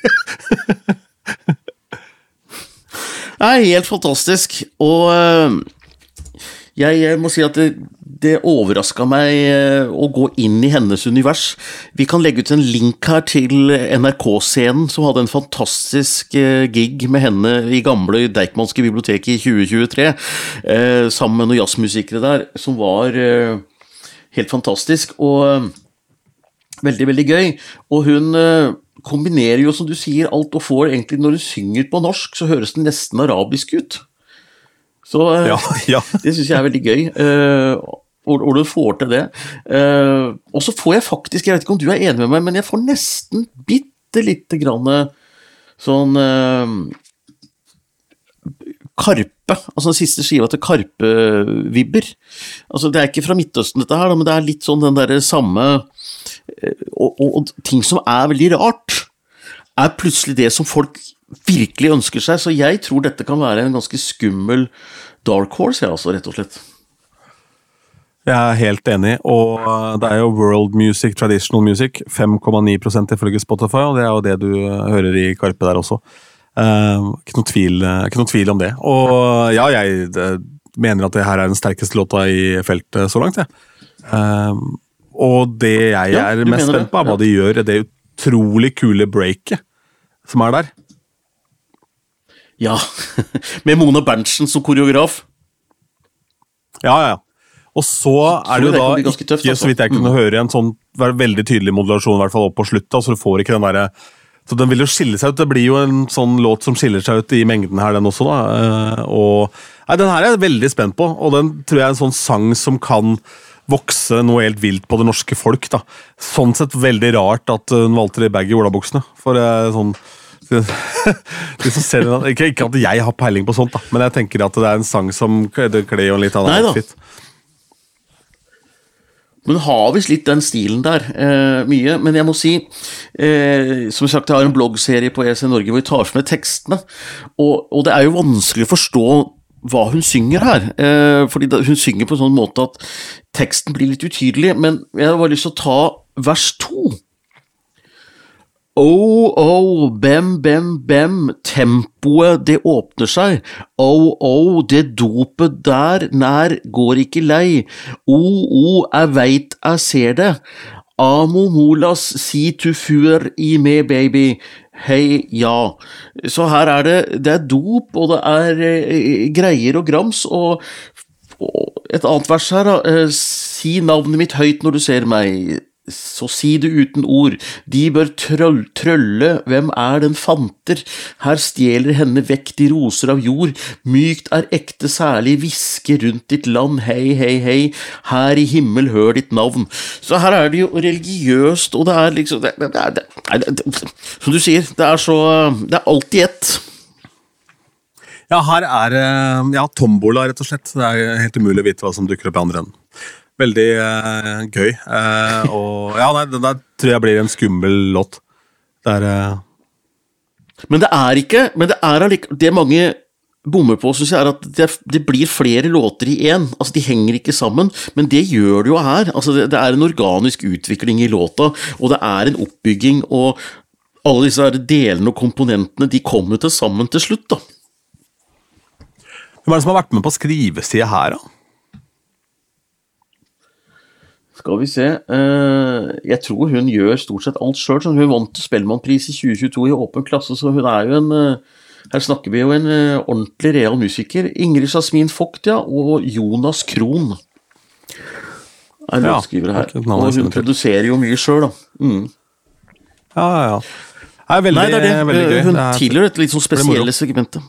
Det er helt fantastisk, og uh, jeg, jeg må si at det, det overraska meg øh, å gå inn i hennes univers. Vi kan legge ut en link her til NRK-scenen, som hadde en fantastisk øh, gig med henne i gamle Deichmanske biblioteket i 2023, øh, sammen med noen jazzmusikere der, som var helt fantastisk. Og veldig, veldig gøy. Og hun kombinerer jo, som du sier, alt og får egentlig Når du synger på norsk, så høres den nesten arabisk ut. Så Ja, ja. det syns jeg er veldig gøy. Og, og du får til det. Uh, og så får jeg faktisk, jeg vet ikke om du er enig med meg, men jeg får nesten bitte lite grann øh, sånn uh, Karpe, altså den siste skiva til Karpe-vibber. Altså, det er ikke fra Midtøsten, dette her, men det er litt sånn den derre samme eh, og, og, og ting som er veldig rart, er plutselig det som folk virkelig ønsker seg. Så jeg tror dette kan være en ganske skummel dark horse, jeg, altså, rett og slett. Jeg er helt enig, og uh, det er jo world music, traditional music. 5,9% ifølge Spotify, og det er jo det du uh, hører i Karpe der også. Uh, ikke, noe tvil, ikke noe tvil om det. Og ja, jeg mener at det her er den sterkeste låta i feltet så langt, jeg. Uh, og det jeg Ja, er mest spent på, er hva de gjør i det utrolig kule breaket som er der. Ja, med Mona Berntsen som koreograf. Ja, ja, ja. Og så er det jo da bli tøft, ikke, altså. så vidt jeg kunne høre, en sånn veldig tydelig modulasjon, i hvert fall opp på slutta, så du får ikke den derre så Den vil jo skille seg ut. Det blir jo en sånn låt som skiller seg ut i mengden her, den også. da. Eh, Og nei, Den her er jeg veldig spent på, og den tror jeg er en sånn sang som kan vokse noe helt vilt på det norske folk. da. Sånn sett veldig rart at hun valgte de baggy olabuksene. For eh, sånn de som ser den, ikke, ikke at jeg har peiling på sånt, da, men jeg tenker at det er en sang som det kler jo en litt annen outfit. Men har visst litt den stilen der, eh, mye. Men jeg må si, eh, som sagt, jeg har en bloggserie på EC Norge hvor vi tar for meg tekstene. Og, og det er jo vanskelig å forstå hva hun synger her. Eh, fordi hun synger på en sånn måte at teksten blir litt utydelig, men jeg har bare lyst til å ta vers to. Oh, oh, bem, bem, bem, tempoet det åpner seg. Oh, oh, det dopet der nær går ikke lei. Oh, oh, jeg veit jeg ser det. Amo molas si tu fur i me, baby. Hei, ja. Så her er det Det er dop, og det er eh, greier og grams, og, og et annet vers her. Eh, si navnet mitt høyt når du ser meg så si det uten ord, de bør trøll, trølle, hvem er den fanter, her stjeler henne vekk de roser av jord, mykt er ekte særlig, hviske rundt ditt land, hei, hei, hei, her i himmel hør ditt navn. Så her er det jo religiøst, og det er liksom det, det, det, det, Som du sier, det er så Det er alltid ett. Ja, her er det ja, tombola, rett og slett. Det er helt umulig å vite hva som dukker opp i andre enden. Veldig uh, gøy. Uh, og ja, nei, det der tror jeg blir en skummel låt. Det er uh... Men det er ikke Men det er allikevel Det mange bommer på, syns jeg, er at det, det, blir flere låter i én. Altså, de henger ikke sammen, men det gjør det jo her. Altså, det, det, er en organisk utvikling i låta, og det er en oppbygging, og alle disse delene og komponentene de kommer til sammen til slutt, da. Hvem er det som har vært med på skrivesida her, da? Skal vi se uh, Jeg tror hun gjør stort sett alt sjøl. Hun vant Spellemannpris i 2022 i åpen klasse, så hun er jo en uh, Her snakker vi jo en uh, ordentlig real musiker. Ingrid Jasmin Vogt, ja, og Jonas Krohn er låtskrivere her. og hun produserer jo mye sjøl, da. Mm. Ja, ja, ja. Det er veldig, Nei, det er det. veldig gøy. Hun tilhører et litt sånn spesielle segmentet.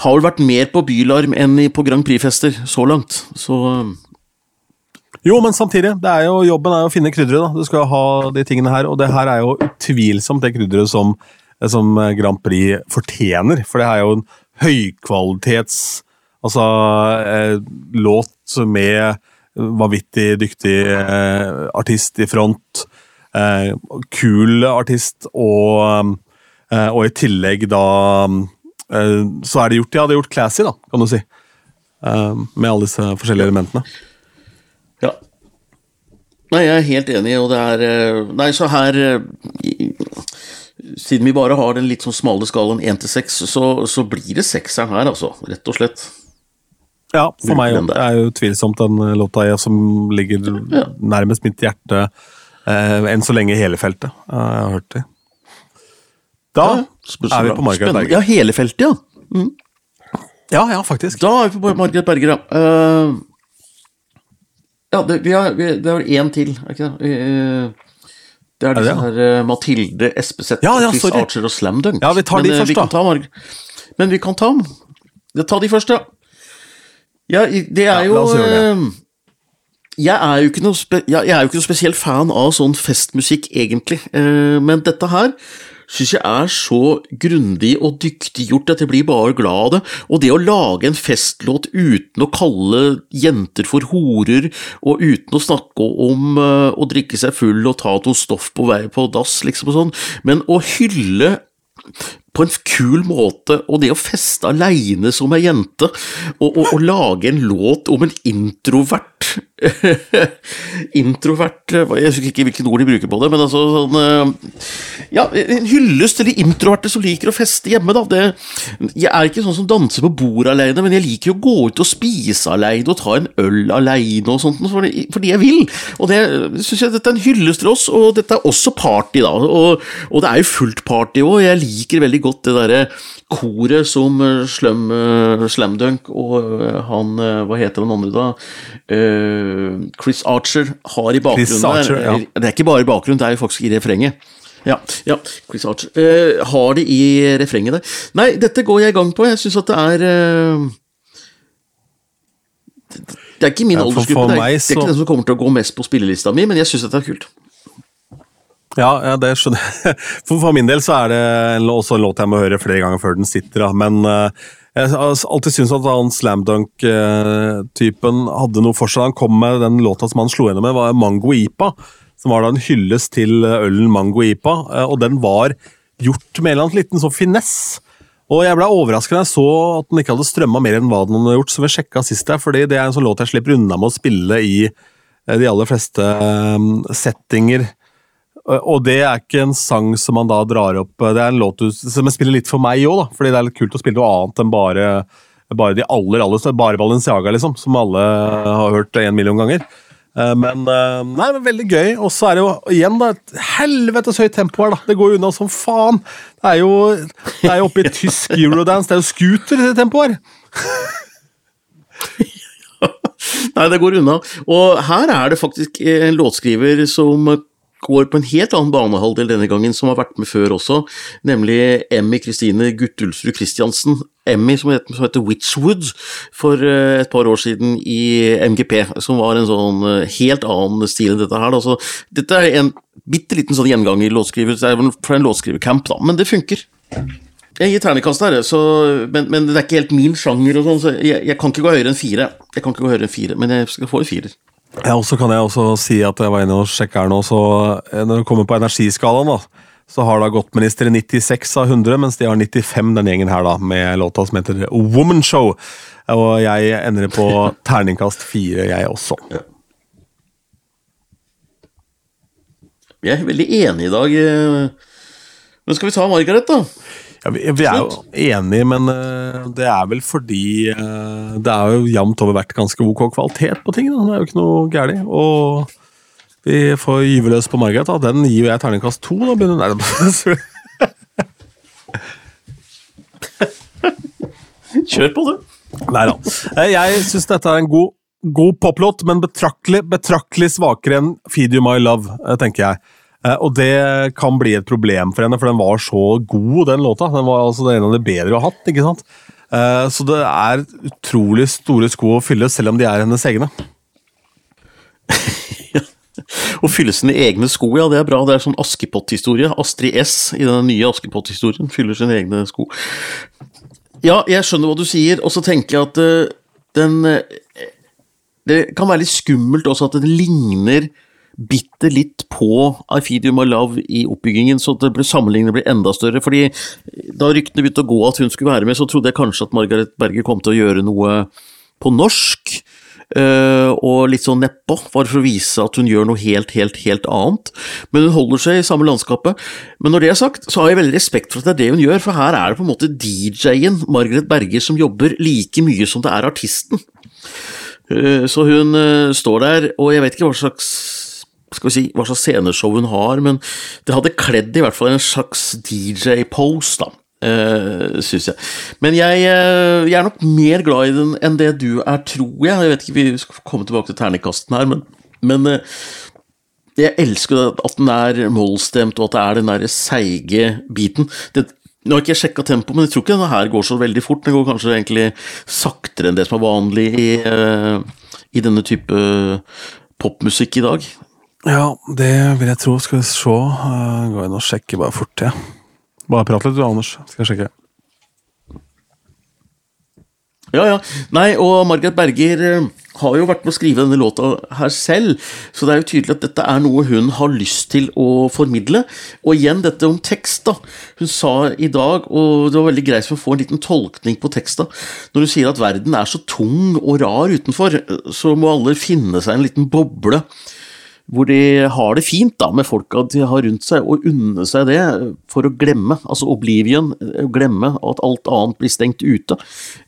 Har vel vært mer på Bylarm enn på Grand Prix-fester så langt, så jo, men samtidig. det er jo, Jobben er jo å finne krydderet. Du skal ha de tingene her, og det her er jo utvilsomt det krydderet som, som Grand Prix fortjener. For det er jo en høykvalitets altså, eh, låt med vanvittig dyktig eh, artist i front. Eh, kul artist, og, eh, og, i tillegg da eh, Så er det gjort, ja, det er gjort classy, da, kan du si. Eh, med alle disse forskjellige elementene. Ja. Nei, jeg er helt enig, og det er eh, Nei, så her eh, Siden vi bare har den litt sånn smale skalaen 1 til 6, så, så blir det sekseren her, altså. Rett og slett. Ja, for meg er jo tvilsomt den låta jeg, som ligger ja. nærmest mitt hjerte eh, enn så lenge hele feltet. Jeg har hørt det. Da ja, er vi på Margaret Berger. Ja, hele feltet, ja. Mm. Ja, ja, faktisk. Da er vi på Margaret Berger, ja. Uh, ja, det, vi har, vi, det var én til, er ikke det? Eh, det er disse her uh, Mathilde Espeseth, ja, ja, Chris Archer og Slam Dunk. Ja, vi tar de Men, først, da. Men vi kan ta dem. Ta de først, ja. Ja, det er jo jeg er jo ikke noe, er spesielt fan av sånn festmusikk, egentlig, men dette her syns jeg er så grundig og dyktig gjort at jeg blir bare glad av det. Og det å lage en festlåt uten å kalle jenter for horer, og uten å snakke om uh, å drikke seg full og ta noe stoff på vei på dass, liksom og sånn, men å hylle på en kul måte, og det å feste aleine som ei jente, og, og, og, lage en låt om en introvert Introvert Jeg husker ikke hvilke ord de bruker på det, men altså sånn eh, Ja, en hyllest til de introverte som liker å feste hjemme, da. Det, jeg er ikke sånn som danser på bordet aleine, men jeg liker å gå ut og spise aleine og ta en øl aleine og sånt, fordi, fordi, jeg vil. Og det syns jeg dette er en hyllest til oss, og dette er også party, da. Og, og det er jo fullt party òg, jeg liker veldig godt det derre koret som uh, Slum, uh, Slamdunk og uh, han Hva heter han andre, da? Chris Archer har i bakgrunnen Archer, ja. Det er ikke bare i bakgrunnen, det er jo faktisk i refrenget. Ja, ja, Chris Archer. har det i refrenget der. Nei, dette går jeg i gang på. Jeg syns at det er Det er ikke min ja, aldersgruppe. Det, er, det er ikke den som kommer til å gå mest på spillelista mi, men jeg syns dette er kult. Ja, ja, det skjønner jeg. For, min del så er det også en låt jeg må høre flere ganger før den sitter. Da. Men uh, jeg har alltid syntes at han slam dunk-typen hadde noe for seg. Han kom med den låta som han slo gjennom med, var Mango Ipa. Som var da en hyllest til ølen Mango Ipa, og den var gjort med en eller annen liten sånn finess. Og jeg ble overrasket da jeg så at den ikke hadde strømma mer enn hva den hadde gjort, så vi sjekka sist der, fordi det er en sånn låt jeg slipper unna med å spille i eh, de aller fleste settinger. Og det er ikke en sang som man da drar opp Det er en låt som jeg spiller litt for meg òg, fordi det er litt kult å spille noe annet enn bare, bare de aller, aller Bare Balenciaga, liksom, som alle har hørt en million ganger. Eh, men eh, nei, men veldig gøy. Og så er det jo igjen da, et helvetes høyt tempo her. da. Det går jo unna som faen. Det er jo, det er jo oppe i tysk eurodance. Det er jo scooter i det tempoet her. Nei, det går unna. Og her er det faktisk en låtskriver som går på en helt annen banehalvdel denne gangen, som har vært med før også, nemlig Emmy Kristine Guttulsrud Christiansen. Emmy som heter, som heter Witchwood for eh, et par år siden i MGP, som var en sånn eh, helt annen stil enn dette her. Altså, dette er en bitte liten sånn gjenganger låtskriver, fra en låtskrivercamp, da, men det funker. Jeg gir terningkast her, så, men, men, det er ikke helt min sjanger, og sånn, så jeg, jeg, kan ikke gå høyere enn fire. Jeg kan ikke gå høyere enn fire, Men jeg skal få en firer. Ja, og så kan jeg også si at jeg var inne og sjekka her nå, så eh, når det kommer på energiskalaen, da, så har da Godtminister 96 av 100, mens de har 95, den gjengen her, da, med låta som heter Woman Show. Og jeg ender på terningkast fire, jeg også. Ja. Vi er veldig enige i dag. Men skal vi ta Margaret, da? Ja, vi, vi, er jo enige, men uh, det er vel fordi uh, det er jo jevnt over vært ganske ok kvalitet på ting. Da. Det er jo ikke noe galt. Og vi får gyve løs på Margaret. Da. Den gir jo jeg terningkast to. Da begynner Nei, Kjør på, du. Nei da. Eh, jeg syns dette er en god, god poplåt, men betraktelig, betraktelig svakere enn Feed You My Love, tenker jeg. Eh, og det kan bli et problem for henne, for den var så god, den låta. Den var altså en av de bedre hun har hatt. ikke sant? Eh, så det er utrolig store sko å fylle, selv om de er hennes egne. Å fylle sine egne sko, ja, det er bra. Det er sånn Askepott-historie. Astrid S i den nye Askepott-historien fyller sine egne sko. Ja, jeg skjønner hva du sier, og så tenker jeg at uh, den uh, Det kan være litt skummelt også at den ligner bitte litt på I Feed You My Love i oppbyggingen, så det ble sammenlignet ble enda større. fordi Da ryktene begynte å gå at hun skulle være med, så trodde jeg kanskje at Margaret Berger kom til å gjøre noe på norsk. Uh, og litt sånn nedpå, bare for å vise at hun gjør noe helt, helt, helt annet. Men hun holder seg i samme landskapet. Men når det er sagt, så har jeg veldig respekt for at det er det hun gjør, for her er det på en måte DJ-en Margaret Berger som jobber like mye som det er artisten. Uh, så hun uh, står der, og jeg vet ikke hva slags skal vi si, hva slags sceneshow hun har, men det hadde kledd i hvert fall en slags DJ-pose, da. Uh, syns jeg. Men jeg, uh, jeg, er nok mer glad i den enn det du er, tror jeg. Jeg vet ikke, Vi skal komme tilbake til terningkasten her, men, men uh, jeg elsker at den er mollstemt, og at det er den der seige biten. Det, nå har ikke jeg sjekka tempoet, men jeg tror ikke denne her går så veldig fort. Den går kanskje egentlig saktere enn det som er vanlig i, i denne type popmusikk i dag. Ja, det vil jeg tro. Skal vi se. Gå inn og sjekke bare fort, ja. Bare prat litt du, Anders. Skal jeg sjekke. Ja, ja. Nei, og Margaret Berger uh, har jo vært med å skrive denne låta her selv, så det er jo tydelig at dette er noe hun har lyst til å formidle. Og igjen dette om tekst, da. Hun sa i dag, og det var veldig greit for å få en liten tolkning på teksta, når hun sier at verden er så tung og rar utenfor, så må alle finne seg en liten boble hvor de har det fint da, med folka de har rundt seg, og unner seg det for å glemme. Altså oblivion, glemme at alt annet blir stengt ute.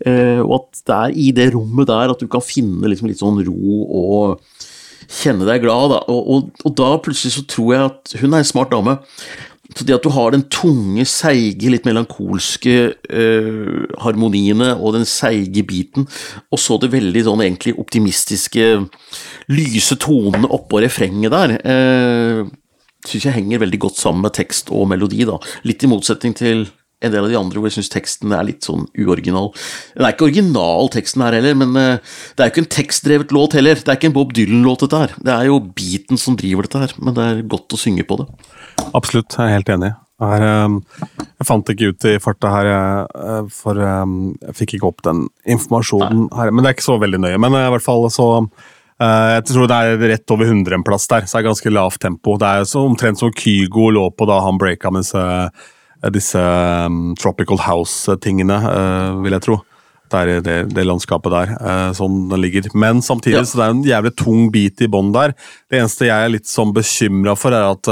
Eh, og at det er i det rommet der at du kan finne liksom litt sånn ro og kjenne deg glad. Da. Og, og, og da plutselig så tror jeg at hun er en smart dame. Så det at du har den tunge, seige, litt melankolske øh, harmoniene og den seige biten, og så det veldig sånn egentlig optimistiske, lyse tonene oppå refrenget der, øh, syns jeg henger veldig godt sammen med tekst og melodi, da. Litt i motsetning til en del av de andre hvor jeg syns teksten er litt sånn uoriginal. Den er ikke original, teksten her heller, men uh, det er jo ikke en tekstdrevet låt heller. Det er ikke en Bob Dylan-låt, dette her. Det er jo beaten som driver dette her, men det er godt å synge på det. Absolutt, jeg er helt enig. Her, ehm, jeg fant ikke ut i farta her, eh, for ehm, jeg fikk ikke opp den informasjonen her. Men det er ikke så veldig nøye. Men i hvert fall så eh, Jeg tror det er rett over 100 en plass der, så det er ganske lavt tempo. Det er så omtrent som Kygo lå på da han breaka med disse, disse um, Tropical House-tingene, vil jeg tro. Det er det, det landskapet der, sånn den ligger. Men samtidig Ja. så det er en jævlig tung bit i bånn der. Det eneste jeg er litt sånn bekymra for, er at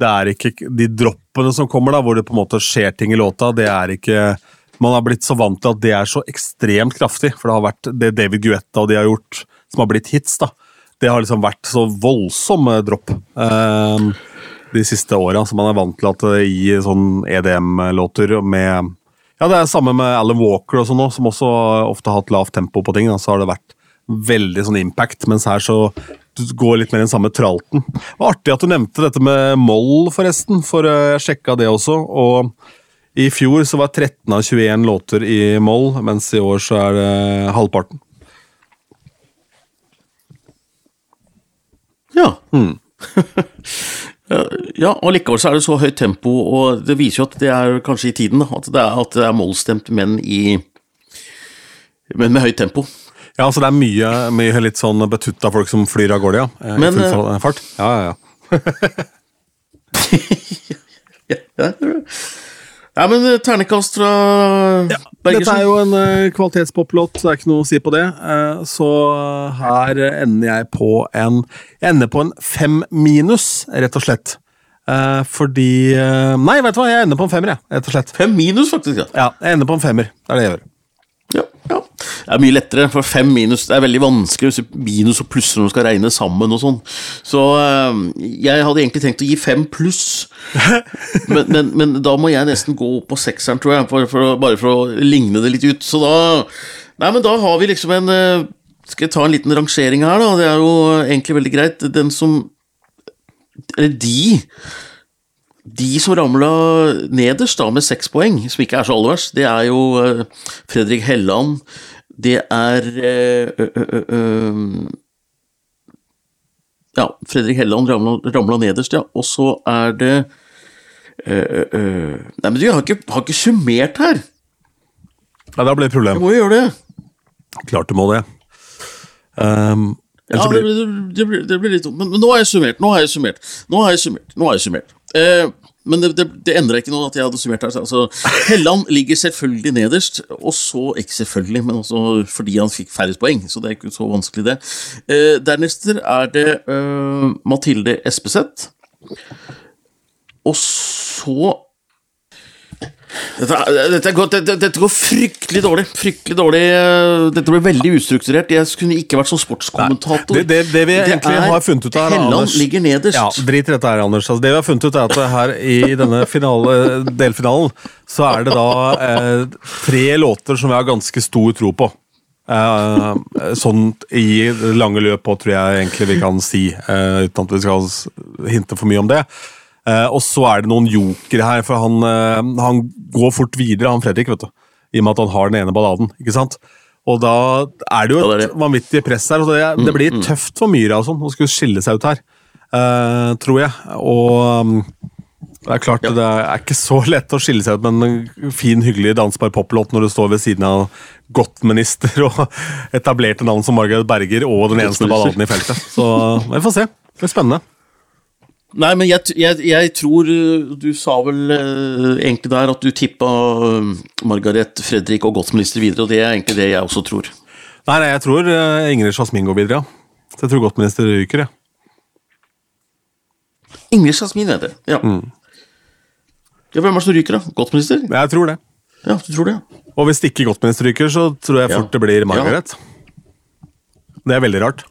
det er ikke de droppene som kommer, da, hvor det på en måte skjer ting i låta, det er ikke Man har blitt så vant til at det er så ekstremt kraftig, for det har vært det David Guetta og de har gjort, som har blitt hits, da. Det har liksom vært så voldsomme dropp eh, de siste åra, så man er vant til at det i sånn EDM-låter med Ja, det er samme med Alan Walker og sånn òg, som også ofte har hatt lavt tempo på ting. Da, så har det vært veldig sånn impact, mens her så du går litt mer den samme tralten. Det var artig at du nevnte dette med moll, forresten, for eh, jeg sjekka det også. og i fjor så var 13 av 21 låter i moll, mens i år så er det halvparten. Ja. Ja, ja, og likevel så er det så høyt tempo, og det viser jo at det er kanskje i tiden, da, at det er, at det er mollstemt, men i Men med høyt tempo. Ja, så det er mye, mye litt sånn betutta folk som flyr av gårde, ja. eh, Men, I full fart. Ja, ja, ja. Ja, ja, ja. ja men eh, ternekast fra Dette Bergersen. er jo en uh, kvalitetspoplåt, så det er ikke noe å si på det. Eh, så her ender jeg på en Jeg ender på en fem minus, rett og slett. Eh, fordi eh, Nei, vet du hva, jeg ender på en femmer, jeg, rett og slett. Fem minus, faktisk. ja. Ja, jeg ender på en femmer. Det er det jeg gjør. Ja, ja. Det er mye lettere, for fem minus Det er veldig vanskelig minus og plusser når du skal regne sammen og sånn. Så eh, jeg hadde egentlig tenkt å gi fem pluss, men, men, men da må jeg nesten gå opp på sekseren, tror jeg, for, for, bare for å ligne det litt ut. Så da Nei, men da har vi liksom en eh, Skal jeg ta en liten rangering her, da? Det er jo egentlig veldig greit. Den som Eller de de som ramla nederst da med seks poeng, som ikke er så aller verst, det er jo eh, Fredrik Helland, det er eh, ø, ø, ø, Ja, Fredrik Helland ramla, ramla nederst, ja. Og så er det Nei, men du, jeg har ikke, har ikke summert her. Ja, da blir det et problem. Du må jo gjøre det. Klart du må det. Um, Ja, blir... det, blir- det, blir, det blir litt dumt. Men, men nå har jeg summert. Nå har jeg summert. Nå har jeg summert. Nå har jeg summert. Eh, men det, det, det endrer ikke noe at jeg hadde summert her. Altså, Helland ligger selvfølgelig nederst, og så Ikke selvfølgelig, men også fordi han fikk færrest poeng, så det er ikke så vanskelig, det. Eh, dernest er det eh, Mathilde Espeseth. Og så dette, dette, går, dette, dette går fryktelig dårlig. Fryktelig dårlig. eh, Dette blir veldig ustrukturert. Jeg kunne ikke vært sånn sportskommentator. det, det, det vi egentlig er- har funnet ut her, Helland Anders ligger nederst. Ja, Drit i dette her, Anders. Altså, det vi har funnet ut, er at her i denne finale, delfinalen så er det da eh, tre låter som vi har ganske stor tro på. Eh, sånn i lange løp òg, tror jeg egentlig vi kan si, eh, uten at vi skal hinte for mye om det. Eh, og så er det noen jokere her, for han, eh, han går fort videre, han Fredrik, vet du. I og med at han har den ene balladen, ikke sant? Og da er det jo Ja, et det det. vanvittig press her. Det, det blir tøft for Myra og sånn, å skulle skille seg ut her, uh, tror jeg. Og um, det er klart, det er ikke så lett å skille seg ut med en fin, hyggelig dansbar poplåt når du står ved siden av Gottminister og etablerte navn som Margaret Berger og den eneste balladen i feltet. Så vi får se. Det blir spennende. Nei, men jeg, jeg, jeg tror uh, Du sa vel uh, egentlig der at du tippa uh, Margaret, Fredrik og godsminister videre, og det er egentlig det jeg også tror. Nei, nei, jeg tror Ingrid Jasmin går videre, ja. Så jeg tror godtminister ryker, jeg. Ingrid Jasmin er det? Ja. ja. Hvem er det som ryker, da? Godsminister? Jeg tror det. Ja, du tror det? ja. Og hvis ikke godtminister ryker, så tror jeg Ja. fort det blir Margaret. Det er veldig rart.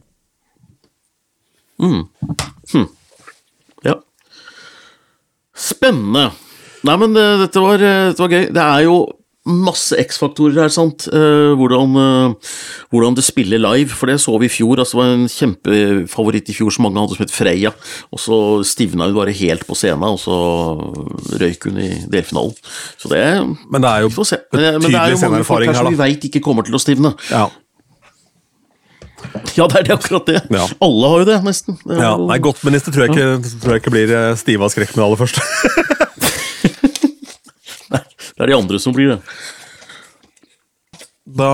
Ja. Spennende. Nei, men eh, dette var, eh, dette var gøy. Det er jo masse X-faktorer her, sant. Eh, hvordan, hvordan det spiller live, for det så vi i fjor. Altså, det var en kjempefavoritt i fjor som mange hadde som het Freya, og så stivna hun bare helt på scenen, og så røyk hun i delfinalen. Så det Men det er jo betydelig sceneerfaring her, da. men det er jo mange folk her som vi veit ikke kommer til å stivne. Ja. Ja, det er det akkurat det. Ja. Alle har jo det, nesten. Det Ja, nei, nei, Godtminister tror jeg ikke, tror jeg ikke blir eh, stive av skrekk med det aller første. Det er de andre som blir det. Da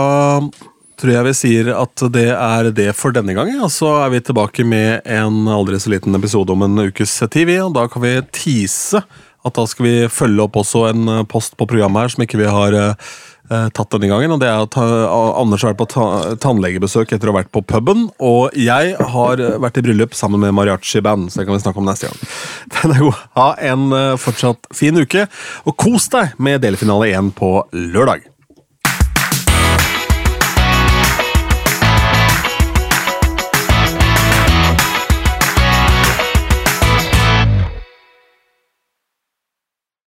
tror jeg vi sier at det er det for denne gang. Og så er vi tilbake med en aldri så liten episode om en ukes tid. Og da kan vi tease at da skal vi følge opp også en eh, post på programmet her som ikke vi har eh, tatt denne gangen. og det er at uh, Anders har vært på ta tannlegebesøk etter å ha vært på puben. Og jeg har eh, vært i bryllup sammen med mariachi-band, så det kan vi snakke om neste gang. Den er god. Ha en fortsatt fin uke, og kos deg med delfinale 1 på lørdag.